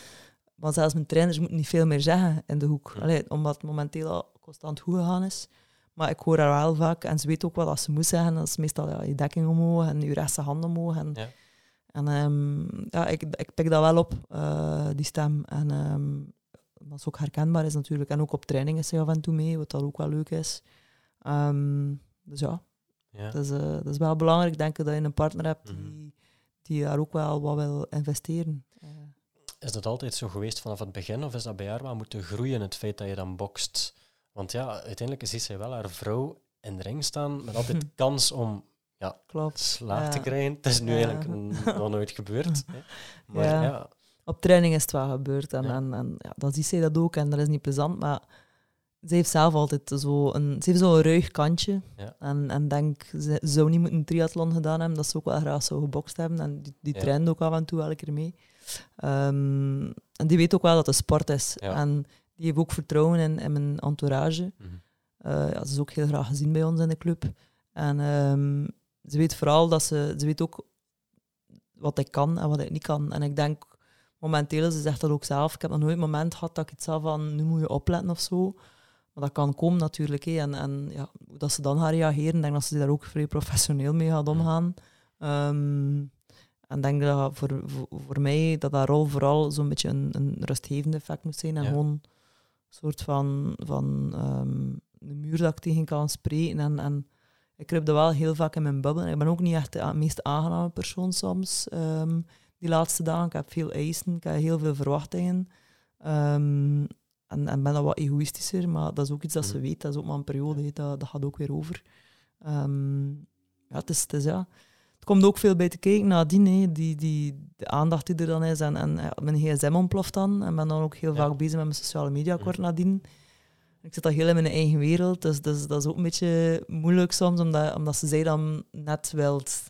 Maar zelfs mijn trainers moeten niet veel meer zeggen in de hoek. Hm. Allee, omdat het momenteel al constant goed gegaan is. Maar ik hoor haar wel vaak en ze weet ook wat ze moet zeggen. Dat is meestal ja, je dekking omhoog en je rechtse hand omhoog. En, ja. en um, ja, ik, ik pik dat wel op, uh, die stem. En um, wat ook herkenbaar is natuurlijk. En ook op training is ze af en toe mee, wat dat ook wel leuk is. Um, dus ja, ja. Dat, is, uh, dat is wel belangrijk, denk ik, dat je een partner hebt mm -hmm. die, die daar ook wel wat wil investeren. Uh. Is dat altijd zo geweest vanaf het begin, of is dat bij haar wel moeten groeien, het feit dat je dan bokst? Want ja, uiteindelijk ziet zij wel haar vrouw in de ring staan met altijd kans om ja, Klopt. slaag te krijgen. Het is nu eigenlijk nog nooit gebeurd. Hè. Maar ja. ja. Op training is het wel gebeurd en, en, en ja, dan ziet zij dat ook en dat is niet plezant, maar ze heeft zelf altijd zo een, ze heeft zo'n ruig kantje. En, en denk, ze zou niet moeten een triathlon gedaan hebben, dat ze ook wel graag zou gebokst hebben. En die, die traint ook af en toe elke keer mee. Um, en die weet ook wel dat het sport is. En die heeft ook vertrouwen in, in mijn entourage. Mm -hmm. ja, ze is ook heel graag gezien bij ons in de club. En um, ze weet vooral dat ze, ze weet ook wat ik kan en wat ik niet kan. En ik denk, momenteel, ze zegt dat ook zelf, ik heb nog nooit een moment gehad dat ik het zelf van, nu moet je opletten of zo. Maar dat kan komen natuurlijk. Hé. En, en ja, dat ze dan gaat reageren, denk dat ze daar ook vrij professioneel mee gaat omgaan. Um, en denk dat voor, voor, voor, mij dat dat rol vooral zo'n beetje een, een rustgevende effect moet zijn. En gewoon soort van, van um, een muur dat ik tegen kan spreken. En, en ik dat wel heel vaak in mijn bubbel. Ik ben ook niet echt de meest aangename persoon soms, um, die laatste dagen. Ik heb veel eisen, ik heb heel veel verwachtingen. Um, en, en ben dan wat egoïstischer, maar dat is ook iets dat ze mhm. weet. Dat is ook maar een periode, dat, dat gaat ook weer over. ja, het is, het is ja het komt ook veel bij te kijken nadien, die, die, de aandacht die er dan is. En, en mijn gsm ontploft dan. En ben dan ook heel vaak bezig met mijn sociale media kort mm. nadien. Ik zit al heel in mijn eigen wereld, dus, dus dat is ook een beetje moeilijk soms, omdat, omdat ze zij dan net wilt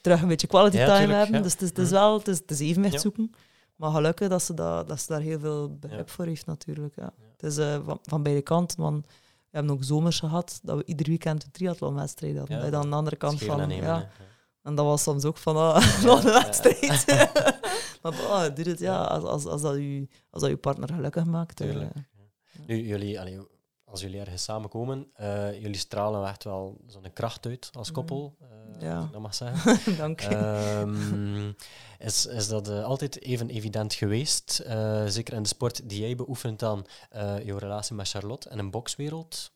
terug een beetje quality time hebben. Dus het is, het is mm. wel, het is, het is evenwicht zoeken. Maar gelukkig dat ze, dat, dat ze daar heel veel begrip voor heeft natuurlijk. Ja. Het is uh, van, van beide kanten, want we hebben ook zomers gehad dat we ieder weekend een triathlonwedstrijd hadden. Ja, dan aan de andere kant van... ja, en dat was soms ook van, ah, nog een wedstrijd. maar oh, doe het, ja, als, als, als, dat je, als dat je partner gelukkig maakt. Uh, nu, jullie, allee, als jullie ergens samenkomen, uh, jullie stralen echt wel zo'n kracht uit als koppel. Uh, ja. dat mag zeggen. Dank. Um, is, is dat uh, altijd even evident geweest? Zeker in de sport die jij beoefent dan, jouw relatie met Charlotte en een bokswereld?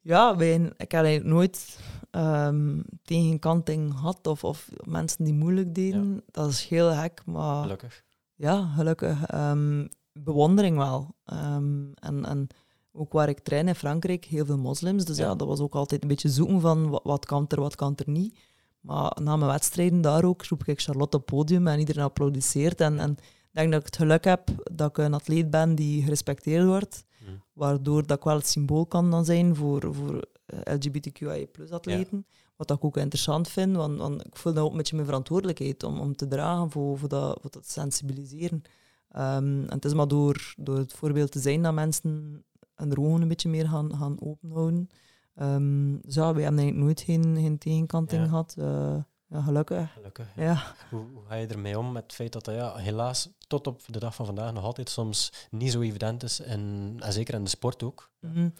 Ja, wij, ik heb eigenlijk nooit um, tegenkanting gehad of, of mensen die moeilijk deden. Ja. Dat is heel gek, maar... Gelukkig. Ja, gelukkig. Um, bewondering wel. En, en ook waar ik train in Frankrijk, heel veel moslims. Dus ja. ja, dat was ook altijd een beetje zoeken van wat, wat kan er, wat kan er niet. Maar na mijn wedstrijden daar ook roep ik Charlotte op het podium en iedereen applaudisseert. En, en ik denk dat ik het geluk heb dat ik een atleet ben die gerespecteerd wordt. Mm. Waardoor dat ik wel het symbool kan dan zijn voor, voor LGBTQIA plus atleten. Ja. Wat ik ook interessant vind, want, want, ik voel dat ook een beetje mijn verantwoordelijkheid om, om te dragen voor, voor, dat, voor dat sensibiliseren. Um, en het is maar door, door het voorbeeld te zijn dat mensen hun ogen een beetje meer gaan, gaan openhouden. Um, dus ja, wij hebben eigenlijk nooit geen, geen tegenkanting ja. gehad. Uh, ja, gelukkig. gelukkig ja. Hoe, hoe, ga je ermee om met het feit dat dat ja, helaas tot op de dag van vandaag nog altijd soms niet zo evident is, en, en zeker in de sport ook? Mm -hmm.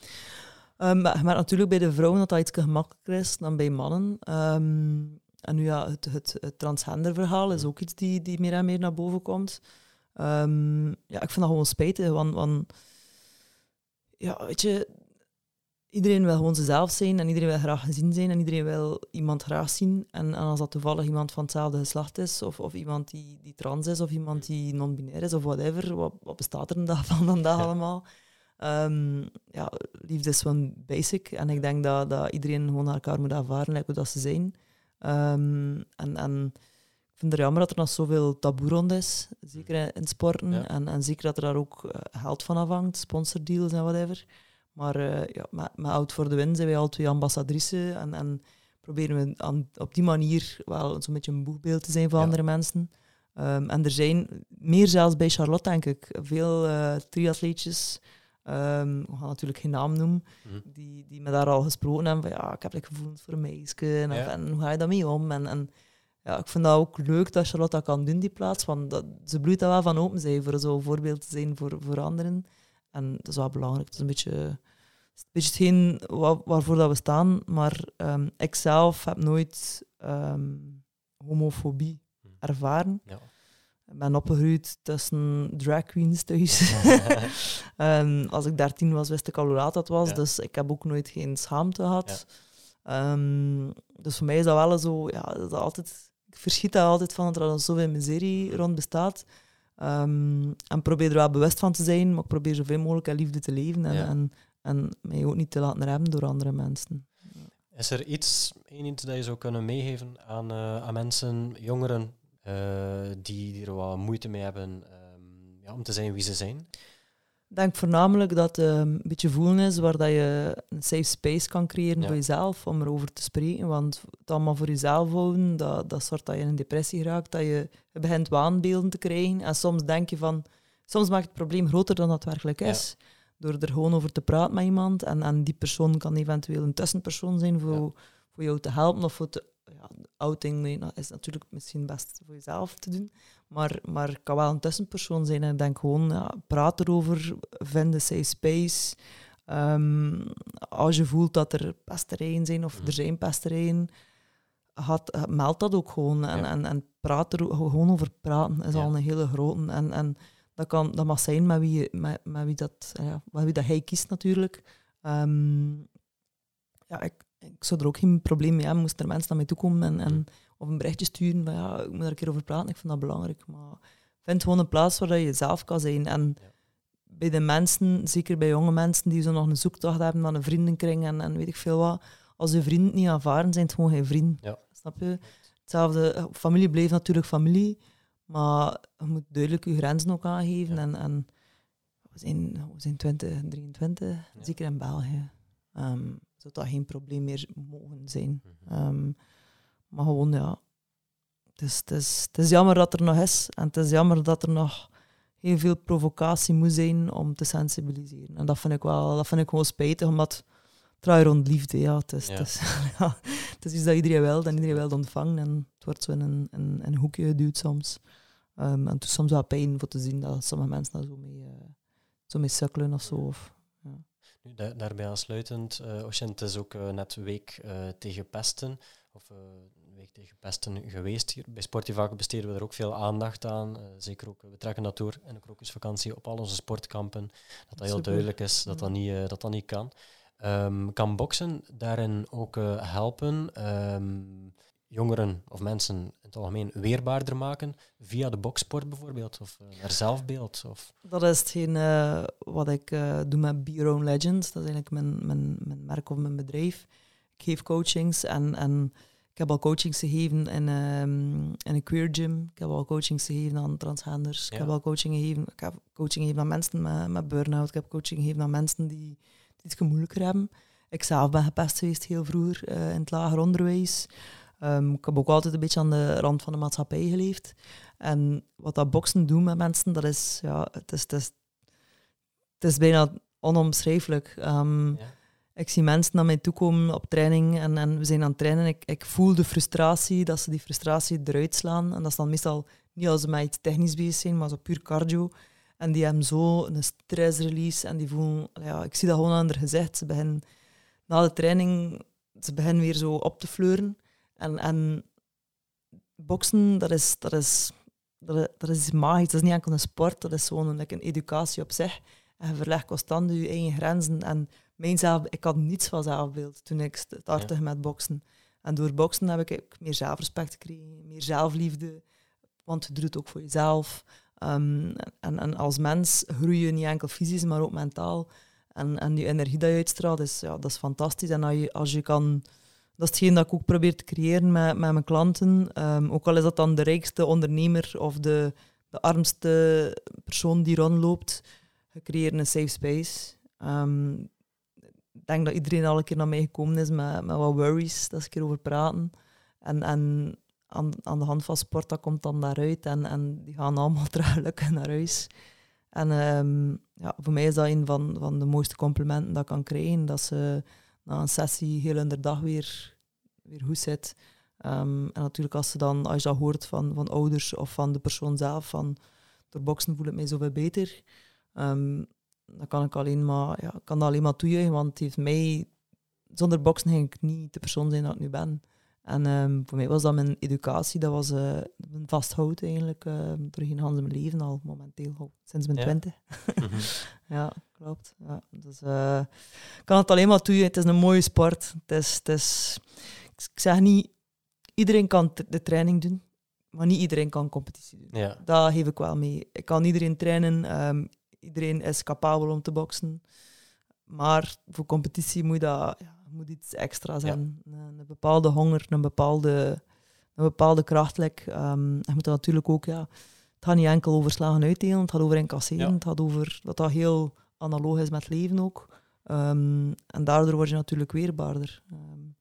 um, maar natuurlijk bij de vrouwen dat dat iets gemakkelijker is dan bij mannen. Um, en nu ja, het, het, het transgender verhaal is ook iets die, die meer en meer naar boven komt. Um, ja, ik vind dat gewoon spijtig, want, want ja, weet je, iedereen wil gewoon zichzelf zijn en iedereen wil graag gezien zijn en iedereen wil iemand graag zien. En, en als dat toevallig iemand van hetzelfde geslacht is, of, of iemand die, die trans is, of iemand die non-binair is, of whatever, wat, wat bestaat er van vandaag ja. allemaal? Um, ja, liefde is gewoon basic. En ik denk dat, dat iedereen gewoon elkaar moet ervaren, like hoe dat ze zijn. Um, en, en vind het jammer dat er nog zoveel taboe rond is, zeker in sporten. Ja. En, en zeker dat er daar ook geld van afhangt, sponsordeals en whatever. Maar uh, ja, met, met Oud voor de Win zijn wij al twee ambassadrices en, en proberen we aan, op die manier wel zo'n beetje een boegbeeld te zijn voor ja. andere mensen. Um, en er zijn, meer zelfs bij Charlotte denk ik, veel uh, triatleetjes, um, we gaan natuurlijk geen naam noemen, mm. die, die me daar al gesproken hebben van ja, ik heb like, gevoelens voor een meisje en, ja. en, hoe ga je daarmee om? En, en ja, ik vind dat ook leuk dat Charlotte dat kan doen, die plaats, want dat, ze bloeit daar wel van open zijn voor zo'n voorbeeld te zijn voor, voor anderen. En dat is wel belangrijk. Het is een beetje, een beetje hetgeen waar, waarvoor dat we staan. Maar um, ik zelf heb nooit um, homofobie ervaren. Ja. Ik ben opgegroeid tussen drag queens thuis. um, als ik dertien was, wist ik al hoe laat dat was. Ja. Dus ik heb ook nooit geen schaamte gehad. Ja. dus voor mij is dat wel zo... Ja, dat altijd, ik verschiet daar altijd van dat er al zoveel miserie rond bestaat. Um, en probeer er wel bewust van te zijn, maar ik probeer zoveel mogelijk aan liefde te leven en, ja. en, en, mij ook niet te laten remmen door andere mensen. Is er iets, iets dat je zou kunnen meegeven aan, uh, aan mensen, jongeren, uh, die, die er wat moeite mee hebben um, ja, om te zijn wie ze zijn? Ik denk voornamelijk dat het um, een beetje voelen is waar dat je een safe space kan creëren ja. voor jezelf om erover te spreken. Want het allemaal voor jezelf houden, dat, dat zorgt dat je in een depressie raakt, dat je, je begint waanbeelden te krijgen. En soms denk je van, soms maakt het probleem groter dan dat werkelijk is. Ja. Door er gewoon over te praten met iemand. En, en die persoon kan eventueel een tussenpersoon zijn voor, ja. voor jou te helpen of voor te, ja, outing nee, is natuurlijk misschien best voor jezelf te doen. Maar, maar kan wel een tussenpersoon zijn. En ik denk gewoon, ja, praat erover, vind een safe space. Um, als je voelt dat er pesterijen zijn of er zijn pesterijen, had, meld dat ook gewoon. En, ja. en, en praat er gewoon over praten is ja. al een hele grote. En, en dat, kan, dat mag zijn met wie, met, met wie, dat, ja, met wie dat hij kiest natuurlijk. Um, ja, ik, ik zou er ook geen probleem mee hebben, moesten er mensen naar mij toe komen en, en, of een berichtje sturen van ja, ik moet er een keer over praten, ik vind dat belangrijk. Maar vind gewoon een plaats waar je zelf kan zijn. En ja. bij de mensen, zeker bij jonge mensen die zo nog een zoektocht hebben naar een vriendenkring en, en weet ik veel wat, als je vrienden niet aanvaarden, zijn het gewoon geen vrienden. Ja. Snap je? Hetzelfde, familie blijft natuurlijk familie, maar je moet duidelijk je grenzen ook aangeven. En, en we, zijn, we zijn 2023, zeker in België. Um, zou dat geen probleem meer mogen zijn. Um, maar gewoon, ja. Het is, het, is, het is jammer dat er nog is. En het is jammer dat er nog heel veel provocatie moet zijn om te sensibiliseren. En dat vind ik wel, dat vind ik gewoon spijtig, omdat draai rond liefde, ja. Het is, ja. Het, is, ja, het is iets dat iedereen wil en iedereen wil ontvangen. En het wordt zo in een, in, in een hoekje geduwd soms. Um, en het is soms wel pijn voor te zien dat sommige mensen daar zo mee, uh, zo mee sukkelen of zo. Of, nu, daar, daarbij aansluitend, uh, Ocean, het is ook uh, net week uh, tegen pesten. of week tegen pesten geweest hier. Bij Sportivac besteden we er ook veel aandacht aan. Uh, zeker ook, we trekken dat door in de krokusvakantie op al onze sportkampen. Dat dat heel duidelijk is dat dat niet, dat dat niet kan. Um, kan boksen daarin ook helpen? Um, jongeren of mensen in het algemeen weerbaarder maken via de boksport bijvoorbeeld, of uh, naar zelfbeeld? Of... Dat is hetgeen uh, wat ik uh, doe met Be Your Own Legends. Dat is eigenlijk mijn, mijn, mijn merk of mijn bedrijf. Ik geef coachings en, en heb al coachings gegeven in, um, in een queer gym. Ik heb al coachings gegeven aan transgenders. Ja. Ik heb al coaching gegeven, ik heb coaching gegeven aan mensen met, met burn-out. Ik heb coaching gegeven aan mensen die, die het moeilijker hebben. Ik zelf ben gepest geweest heel vroeger in het lager onderwijs. Um, ik heb ook altijd een beetje aan de rand van de maatschappij geleefd. En wat dat boksen doet met mensen, dat is, ja, het is, het is, het is bijna onomschrijfelijk. Um, ja. Ik zie mensen naar mij toe komen op training en, en we zijn aan het trainen. Ik, ik voel de frustratie, dat ze die frustratie eruit slaan. En dat is dan meestal niet als ze met iets technisch bezig zijn, maar zo puur cardio. En die hebben zo een stressrelease en die voelen, ja, ik zie dat gewoon aan haar gezicht. Ze beginnen na de training, ze beginnen weer zo op te fleuren. En, en boksen, dat is, dat, is, dat, dat is magisch. Dat is niet enkel een sport, dat is gewoon een, like een educatie op zich. En je verlegt constant je eigen grenzen. En mijn zelf, ik had niets van zelfbeeld toen ik startte ja. met boksen. En door boksen heb ik meer zelfrespect gekregen, meer zelfliefde. Want je doet het ook voor jezelf. Um, en, en als mens groei je niet enkel fysisch, maar ook mentaal. En, en die energie die je uitstraalt, is, ja, dat is fantastisch. En als je, als je kan dat is hetgeen dat ik ook probeer te creëren met, met mijn klanten. Um, ook al is dat dan de rijkste ondernemer of de, de armste persoon die rondloopt, we creëren een safe space. Um, denk dat iedereen al een keer naar mij gekomen is met, met wat worries, dat is een keer over praten. En, en aan, aan de hand van sport, dat komt dan daaruit en, en die gaan allemaal terug naar huis. En um, ja, voor mij is dat een van, van de mooiste complimenten dat ik kan krijgen, dat ze na een sessie heel in de dag weer, weer goed zit. Um, en natuurlijk als, ze dan, als je dat hoort van, van ouders of van de persoon zelf, van door boksen voel ik mij zoveel beter, um, dan kan ik alleen maar, ja, kan dat alleen maar toejuichen, want het heeft mij, zonder boksen ging ik niet de persoon zijn dat ik nu ben. En um, voor mij was dat mijn educatie, dat was uh, mijn vasthoud eigenlijk, uh, doorheen in mijn leven al momenteel, sinds mijn twintig. Ja. Mhm. ja, klopt. Ja. Dus uh, ik kan het alleen maar toe. Het is een mooie sport. Het is, het is, ik zeg niet, iedereen kan de training doen, maar niet iedereen kan competitie doen. Ja. Dat geef ik wel mee. Ik kan iedereen trainen, um, iedereen is capabel om te boksen. Maar voor competitie moet dat... Ja, moet iets extra zijn. Een, een, bepaalde honger, een bepaalde, een bepaalde krachtlek. Um, je moet dat natuurlijk ook, ja, het gaat niet enkel over slagen uitdelen, het gaat over incasseren, het gaat over dat dat heel analoog is met leven ook. Um, en daardoor word je natuurlijk weerbaarder. Um,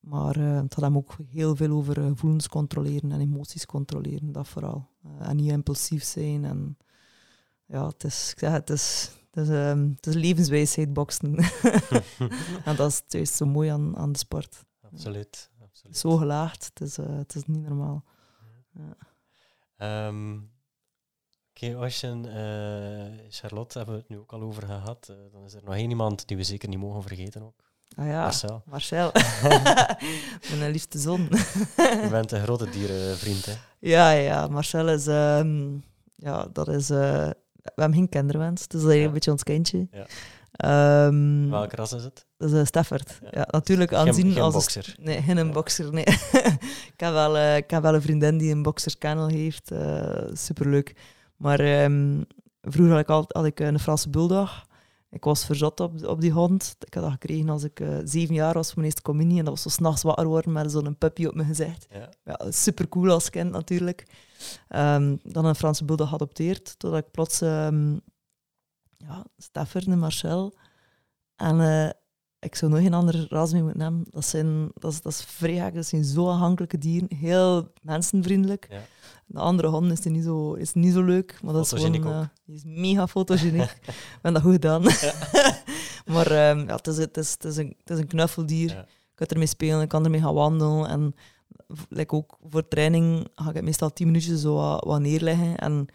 maar uh, het gaat hem ook heel veel over uh, gevoelens controleren en emoties controleren, dat vooral. Uh, en niet impulsief zijn. En ja, het is, ik zeg, het is, het is, um, het is levenswijsheid, boksen. en dat is juist zo mooi aan, aan de sport. Absoluut. absoluut. Zo gelaagd, het is, uh, het is niet normaal. Ja. Um, Oké, Ocean, uh, Charlotte hebben we het nu ook al over gehad. Uh, dan is er nog één iemand die we zeker niet mogen vergeten ook. Ah ja, Marcel. Marcel. Mijn liefste zon. Je bent een grote dierenvriend, hè? Ja, ja. Marcel is... Um, ja, dat is... Uh, we hebben geen kinderwens, dus dat is ja. een beetje ons kindje. Ja. Um, Welke ras is het? Dat is een Stafford. Ja. ja natuurlijk aanzien geen, als... boxer. Nee, geen een boxer, nee. ik, heb wel, uh, ik heb wel een vriendin die een boxerskennel heeft. Uh, superleuk. Maar um, vroeger had ik, altijd, had ik een Franse bulldog. Ik was verzot op, op die hond. Ik had dat gekregen als ik uh, zeven jaar was voor mijn eerste communie. En dat was zo s'nachts wakker worden met zo'n puppy op mijn gezicht. Ja. ja super cool als kind natuurlijk. Um, dan een Franse bulldog geadopteerd. Totdat ik plots um, ja, Stafford en Marcel. En uh, ik zou nog geen andere ras mee moeten hebben. Dat, zijn, dat, is, dat is vrij Dat zijn zo afhankelijke dieren. Heel mensenvriendelijk. Ja. De andere hond is niet zo, is niet zo leuk. Maar dat is gewoon, uh, die is mega fotogeniek. ik ben dat goed gedaan. maar um, ja, het, is, het, is, het, is een, het is een knuffeldier. Ja. Ik kan ermee spelen, ik kan ermee gaan wandelen. En like ook voor training ga ik meestal tien minuutjes zo wat, wat neerleggen. En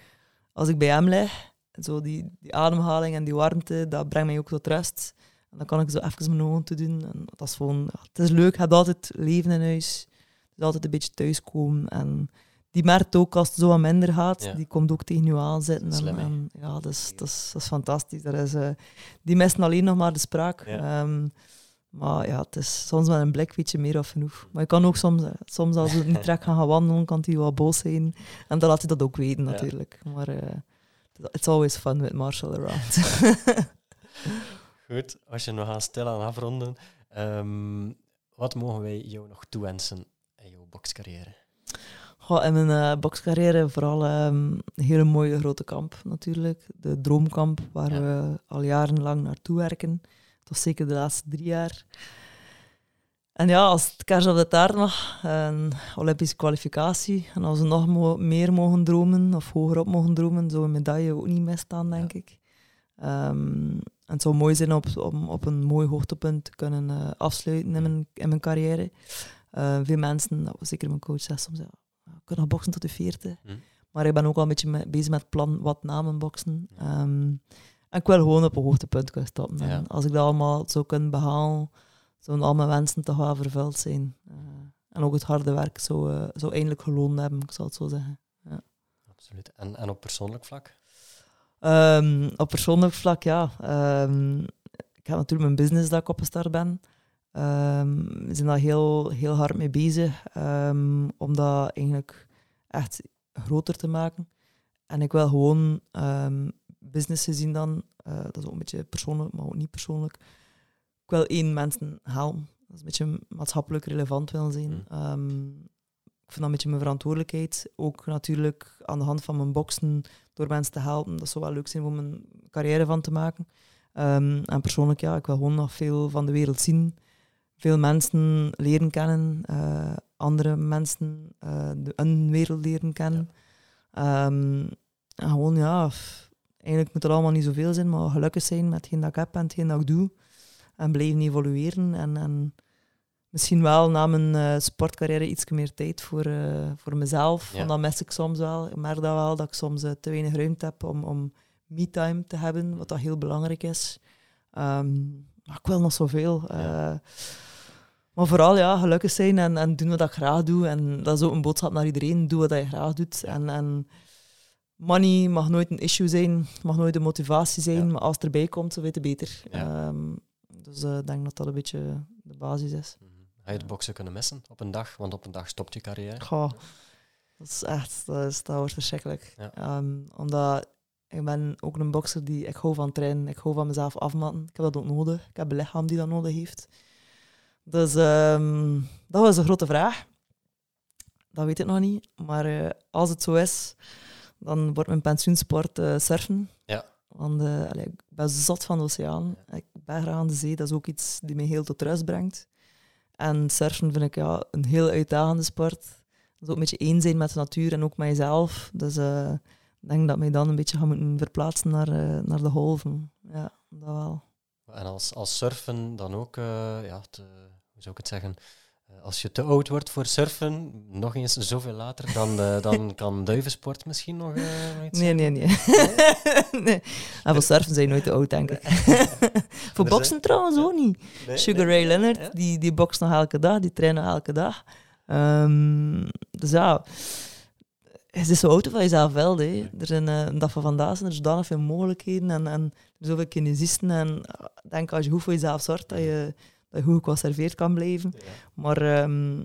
als ik bij hem lig, zo die, die ademhaling en die warmte, dat brengt mij ook tot rust. En dan kan ik zo even mijn ogen te doen. En dat is gewoon, ja, het is leuk. Je hebt altijd leven in huis. Het is altijd een beetje thuiskomen. En die merkt ook als het zo wat minder gaat, Ja. die komt ook tegen je aanzitten. En, Slim, en ja, dat is, dat, is, dat is fantastisch. Dat is, eh, die missen alleen nog maar de spraak. Ja. Ehm, maar ja, het is soms met een blik weet je meer of genoeg. Maar je kan ook soms, eh, soms als we niet trek gaan gaan wandelen, kan hij wat boos zijn. En dan laat hij dat ook weten Ja. natuurlijk. Maar eh, it's always fun with Marshall around. Goed, als je nog aan stil aan afronden, ehm, wat mogen wij jou nog toewensen in jouw bokscarrière? Goh, in mijn eh bokscarrière vooral ehm, een hele mooie grote kamp natuurlijk. De Droomkamp, waar Ja. we al jarenlang naartoe werken. Toch zeker de laatste drie jaar. En ja, als het kers op de taart mag, een Olympische kwalificatie. En als we nog mo- meer mogen dromen, of hoger op mogen dromen, zou een medaille ook niet misstaan, denk ik. Ehm, en het zou mooi zijn op, om op een mooi hoogtepunt te kunnen eh, afsluiten in mijn, in mijn carrière. Eh, veel mensen, zeker mijn coach, zegt soms, ja, ik kan nog boksen tot de 40. Hm. Maar ik ben ook al een beetje bezig met het plan wat na mijn boksen. Ehm, en ik wil gewoon op een hoogtepunt kunnen stoppen. Ja. En als ik dat allemaal zou kunnen behalen, zouden al mijn wensen toch wel vervuld zijn. Eh, en ook het harde werk zou, zou eindelijk geloond hebben, ik zal het zo zeggen. Absoluut. En, en op persoonlijk vlak? Ehm, op persoonlijk vlak, ja. Ehm, ik heb natuurlijk mijn business dat ik opgestart ben. Ehm, we zijn daar heel, heel hard mee bezig om dat eigenlijk echt groter te maken. En ik wil gewoon business gezien dan, eh, dat is ook een beetje persoonlijk, maar ook niet persoonlijk. Ik wil één mensen helpen. Dat is een beetje maatschappelijk relevant willen zijn. Mm. Ehm, ik vind dat een beetje mijn verantwoordelijkheid. Ook natuurlijk aan de hand van mijn boksen door mensen te helpen. Dat zou wel leuk zijn om een carrière van te maken. Ehm, en persoonlijk, ja, ik wil gewoon nog veel van de wereld zien. Veel mensen leren kennen. eh, andere mensen eh, de, een wereld leren kennen. Ehm, en gewoon, ja, f- eigenlijk moet er allemaal niet zoveel zijn, maar gelukkig zijn met hetgeen dat ik heb en hetgeen dat ik doe. En blijven evolueren. En, en misschien wel na mijn eh, sportcarrière iets meer tijd voor, eh, voor mezelf. Ja. Want dat mis ik soms wel. Ik merk dat wel, dat ik soms eh, te weinig ruimte heb om, om me-time te hebben, wat dat heel belangrijk is. Ehm, maar ik wil nog zoveel. Ja. maar vooral ja, gelukkig zijn en, en doen wat ik graag doe. En dat is ook een boodschap naar iedereen. Doe wat je graag doet. En, en money mag nooit een issue zijn, mag nooit een motivatie zijn. Ja. Maar als het erbij komt, zo weet je beter. Ja. Ehm, dus eh, ik denk dat dat een beetje de basis is. Ga je het boksen kunnen missen op een dag? Want op een dag stopt je carrière. Goh, dat is echt, dat, is, dat wordt verschrikkelijk. Ja. Ehm, omdat ik ben ook een bokser die, ik hou van trainen, ik hou van mezelf afmatten. Ik heb dat ook nodig. Ik heb een lichaam die dat nodig heeft. Dus ehm, dat was een grote vraag. Dat weet ik nog niet. Maar eh, als het zo is, dan wordt mijn pensioensport eh, surfen. Ja. Want eh, allee, ik ben zot van de oceaan. Ik ben graag aan de zee. Dat is ook iets die me heel tot rust brengt. En surfen vind ik ja, een heel uitdagende sport. Dat is ook een beetje één zijn met de natuur en ook met jezelf. Dus eh, ik denk dat mij dan een beetje gaan moeten verplaatsen naar, naar de golven. Ja, dat wel. En als, als surfen dan ook, ja, te, hoe zou ik het zeggen? Eh, Als je te oud wordt voor surfen, nog eens zoveel later, dan, dan kan duivensport misschien nog iets Nee, nee, nee. nee. En voor surfen zijn je nooit te oud, denk ik. voor boksen trouwens ook niet. Nee, Sugar. Ray Leonard, Ja? die, die bokst nog elke dag, die traint nog elke dag. Ehm, dus ja, het is zo oud van jezelf wel. Hè. Er zijn eh, een dag van vandaag zijn er zodanig veel mogelijkheden en, en er zijn zoveel kinesisten. En ik denk als je goed voor jezelf zorgt, dat je, dat goed geconserveerd kan blijven. Ja. Maar ehm,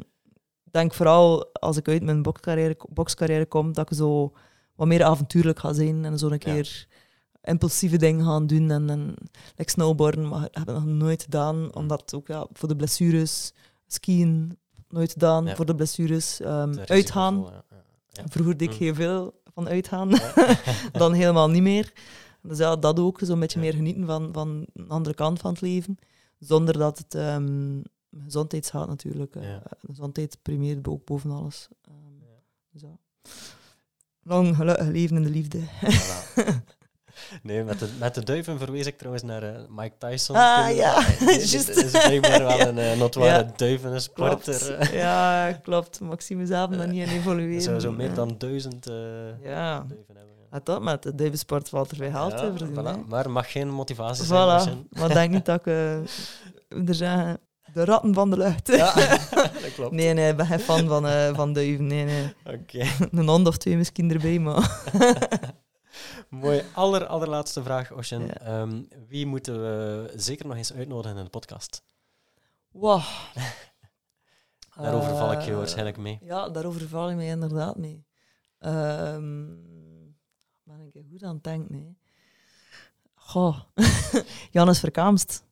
ik denk vooral als ik uit mijn bokscarrière, bokscarrière kom, dat ik zo wat meer avontuurlijk ga zijn en zo een keer impulsieve dingen gaan doen. En, en like snowboarden, maar heb ik nog nooit gedaan, omdat ook ja, voor de blessures, skiën nooit gedaan Ja. voor de blessures, Te uitgaan. ja. Vroeger deed ik Mm. heel veel van uitgaan, dan helemaal niet meer. Dus ja, dat ook, zo'n beetje meer genieten van, van een andere kant van het leven, zonder dat het ehm gezondheid gaat natuurlijk. eh. Ja. Gezondheid primeert ook boven alles. Ehm, Ja. Lang gelukkig leven in de liefde. Voilà. Nee, met de, met de duiven verwees ik trouwens naar eh, Mike Tyson. Ah, ja, dit juist. is blijkbaar wel Ja. een uh, notoire Ja. duivensporter. Klopt. Ja, klopt. Zie mezelf nog niet aan evolueren. Zo, zo meer dan duizend Ja. duiven hebben. Let op met de duivensport valt er gehaald Ja, te verdienen. voilà. hè. Maar mag geen motivatie zijn. Voilà. Maar denk niet dat ik... eh, er zeggen, de ratten van de lucht. Ja, dat klopt. Nee, nee, ik ben geen fan van, eh, van duiven. Nee, nee. Oké. Een hond of twee misschien erbij, maar... Mooi. Aller, allerlaatste vraag, Oshin. Ja. Ehm, wie moeten we zeker nog eens uitnodigen in de podcast? Wow. Daarover val ik je Eh, waarschijnlijk mee. Ja, daarover val ik mij inderdaad mee. Ehm ik er goed aan het denken, nee. Goh. Jannes Verkaamst,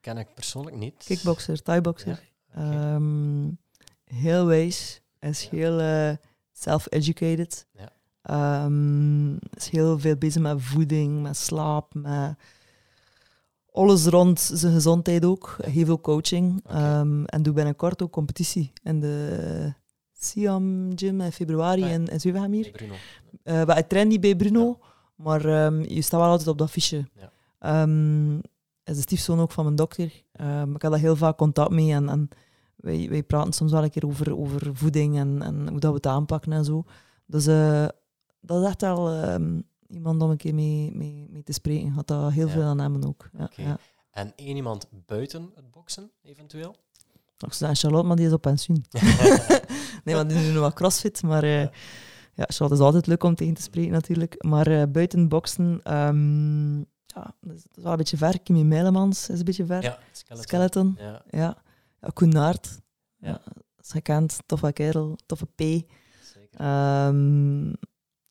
Ken ik persoonlijk niet. kickboxer, thaiboxer. Ja. Ehm, heel wijs. Hij is heel self-educated. Ja. Ehm, is heel veel bezig met voeding, met slaap, met alles rond zijn gezondheid ook. Heel veel coaching. Ehm, en doe binnenkort ook competitie in de Siam Gym in februari Ah, ja. in, in. Hey, Bruno. Eh, maar ik train niet bij Bruno, maar ehm, je staat wel altijd op dat fiche. Ja. Ehm, is de stiefzoon ook van mijn dokter. Ehm, ik heb daar heel vaak contact mee en, en wij, wij praten soms wel een keer over, over voeding en, en hoe dat we het aanpakken en zo. Dus eh, dat is echt wel iemand om een keer mee, mee, mee te spreken. Had dat heel Ja. veel aan hem ook. Ja, Oké. ja. En één iemand buiten het boksen, eventueel? Ik zou zeggen Charlotte, maar die is op pensioen. nee, want die nu wat crossfit, maar eh, Ja. ja, Charlotte is altijd leuk om tegen te spreken natuurlijk. Maar eh, buiten boksen, ehm, ja, dat is, wel een beetje ver. Kimi Meilemans is een beetje ver. Ja, skeleton. Skeleton, Ja, ja. ja Ja. is gekend, toffe kerel, toffe P. zeker. Ehm,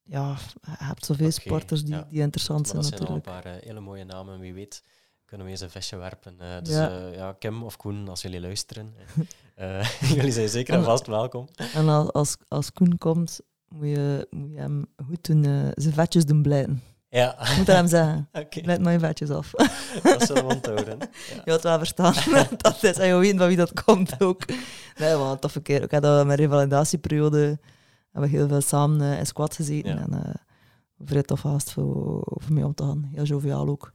ja, je hebt zoveel Oké, sporters die, die interessant zijn dat zijn al een natuurlijk. paar eh, hele mooie namen. Wie weet kunnen we eens een visje werpen. Eh, dus Ja. ja. ja, Kim of Koen, als jullie luisteren. eh, jullie zijn zeker en vast welkom. En als, als, als Koen komt, moet je, moet je hem goed doen, eh, zijn vetjes doen blijten. Ja, Je moet hem zeggen. maar je vetjes af. Dat zullen we onthouden. Je had wel verstaan. dat is, en je weet van wie dat komt ook. Nee, een toffe keer. Ik had dat met revalidatieperiode hebben we heel veel samen eh, in squat gezeten. Ja. En eh vrij tof haast voor, voor mij om te gaan. Heel joviaal ook.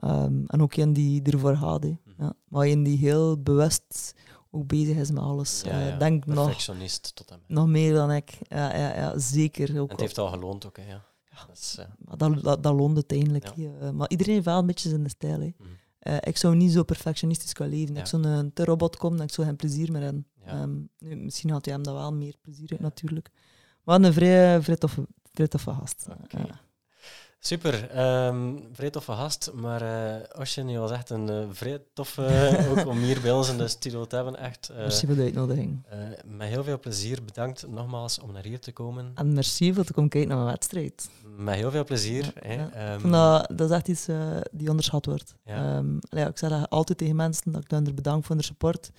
Ehm, en ook een die ervoor gaat. Mhm. Ja. Maar een die heel bewust ook bezig is met alles. Ja, Eh, ja. denk nog, Perfectionist tot en met. nog meer dan ik. Ja, ja, ja zeker. Ook En het heeft al geloond ook, hè. Ja. Dat is, eh, Maar dat, dat, dat loont uiteindelijk. Eh, maar iedereen heeft wel een beetje zijn stijl. Hè. mhm. Ik zou niet zo perfectionistisch gaan leven. Ik zou een te robot komen en ik zou geen plezier meer hebben. Ehm, nu, misschien had hij hem dat wel meer plezier natuurlijk. Maar een vrij, vrij, toffe, vrij toffe gast. Super, ehm vrij toffe gast. Maar eh Oshin, je was echt een vrij toffe ook om hier bij ons in de studio te hebben. Echt, eh, merci voor de uitnodiging. met heel veel plezier. Bedankt nogmaals om naar hier te komen. En merci voor te komen kijken naar mijn wedstrijd. Met heel veel plezier. Ja, hè. ja. Ehm, dat, dat is echt iets die onderschat wordt. Ja. Ehm, ja, ik zeg dat altijd tegen mensen, dat ik hen er bedank voor hun support.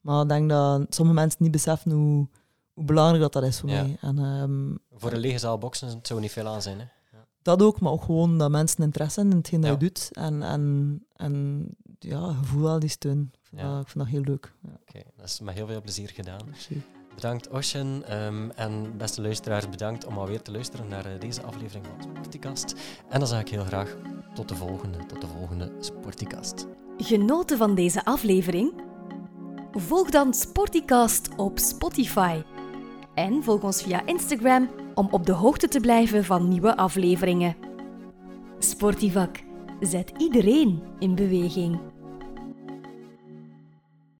Maar ik denk dat sommige mensen niet beseffen hoe, hoe belangrijk dat, dat is voor mij. En, voor een lege zaal boksen het zou niet veel aan zijn. Hè. Dat ook, maar ook gewoon dat mensen interesse hebben in hetgeen dat Ja. je doet. En, en, en ja, je voelt wel die steun. Ik vind, Ja. dat, ik vind dat heel leuk. Ja, Oké, dat is met heel veel plezier gedaan. merci. Bedankt Oshin. ehm, en beste luisteraars, bedankt om alweer te luisteren naar eh, deze aflevering van Sporticast. En dan zeg ik heel graag tot de volgende, tot de volgende Sporticast. Genoten van deze aflevering? Volg dan Sporticast op Spotify. En volg ons via Instagram om op de hoogte te blijven van nieuwe afleveringen. Sportivak zet iedereen in beweging.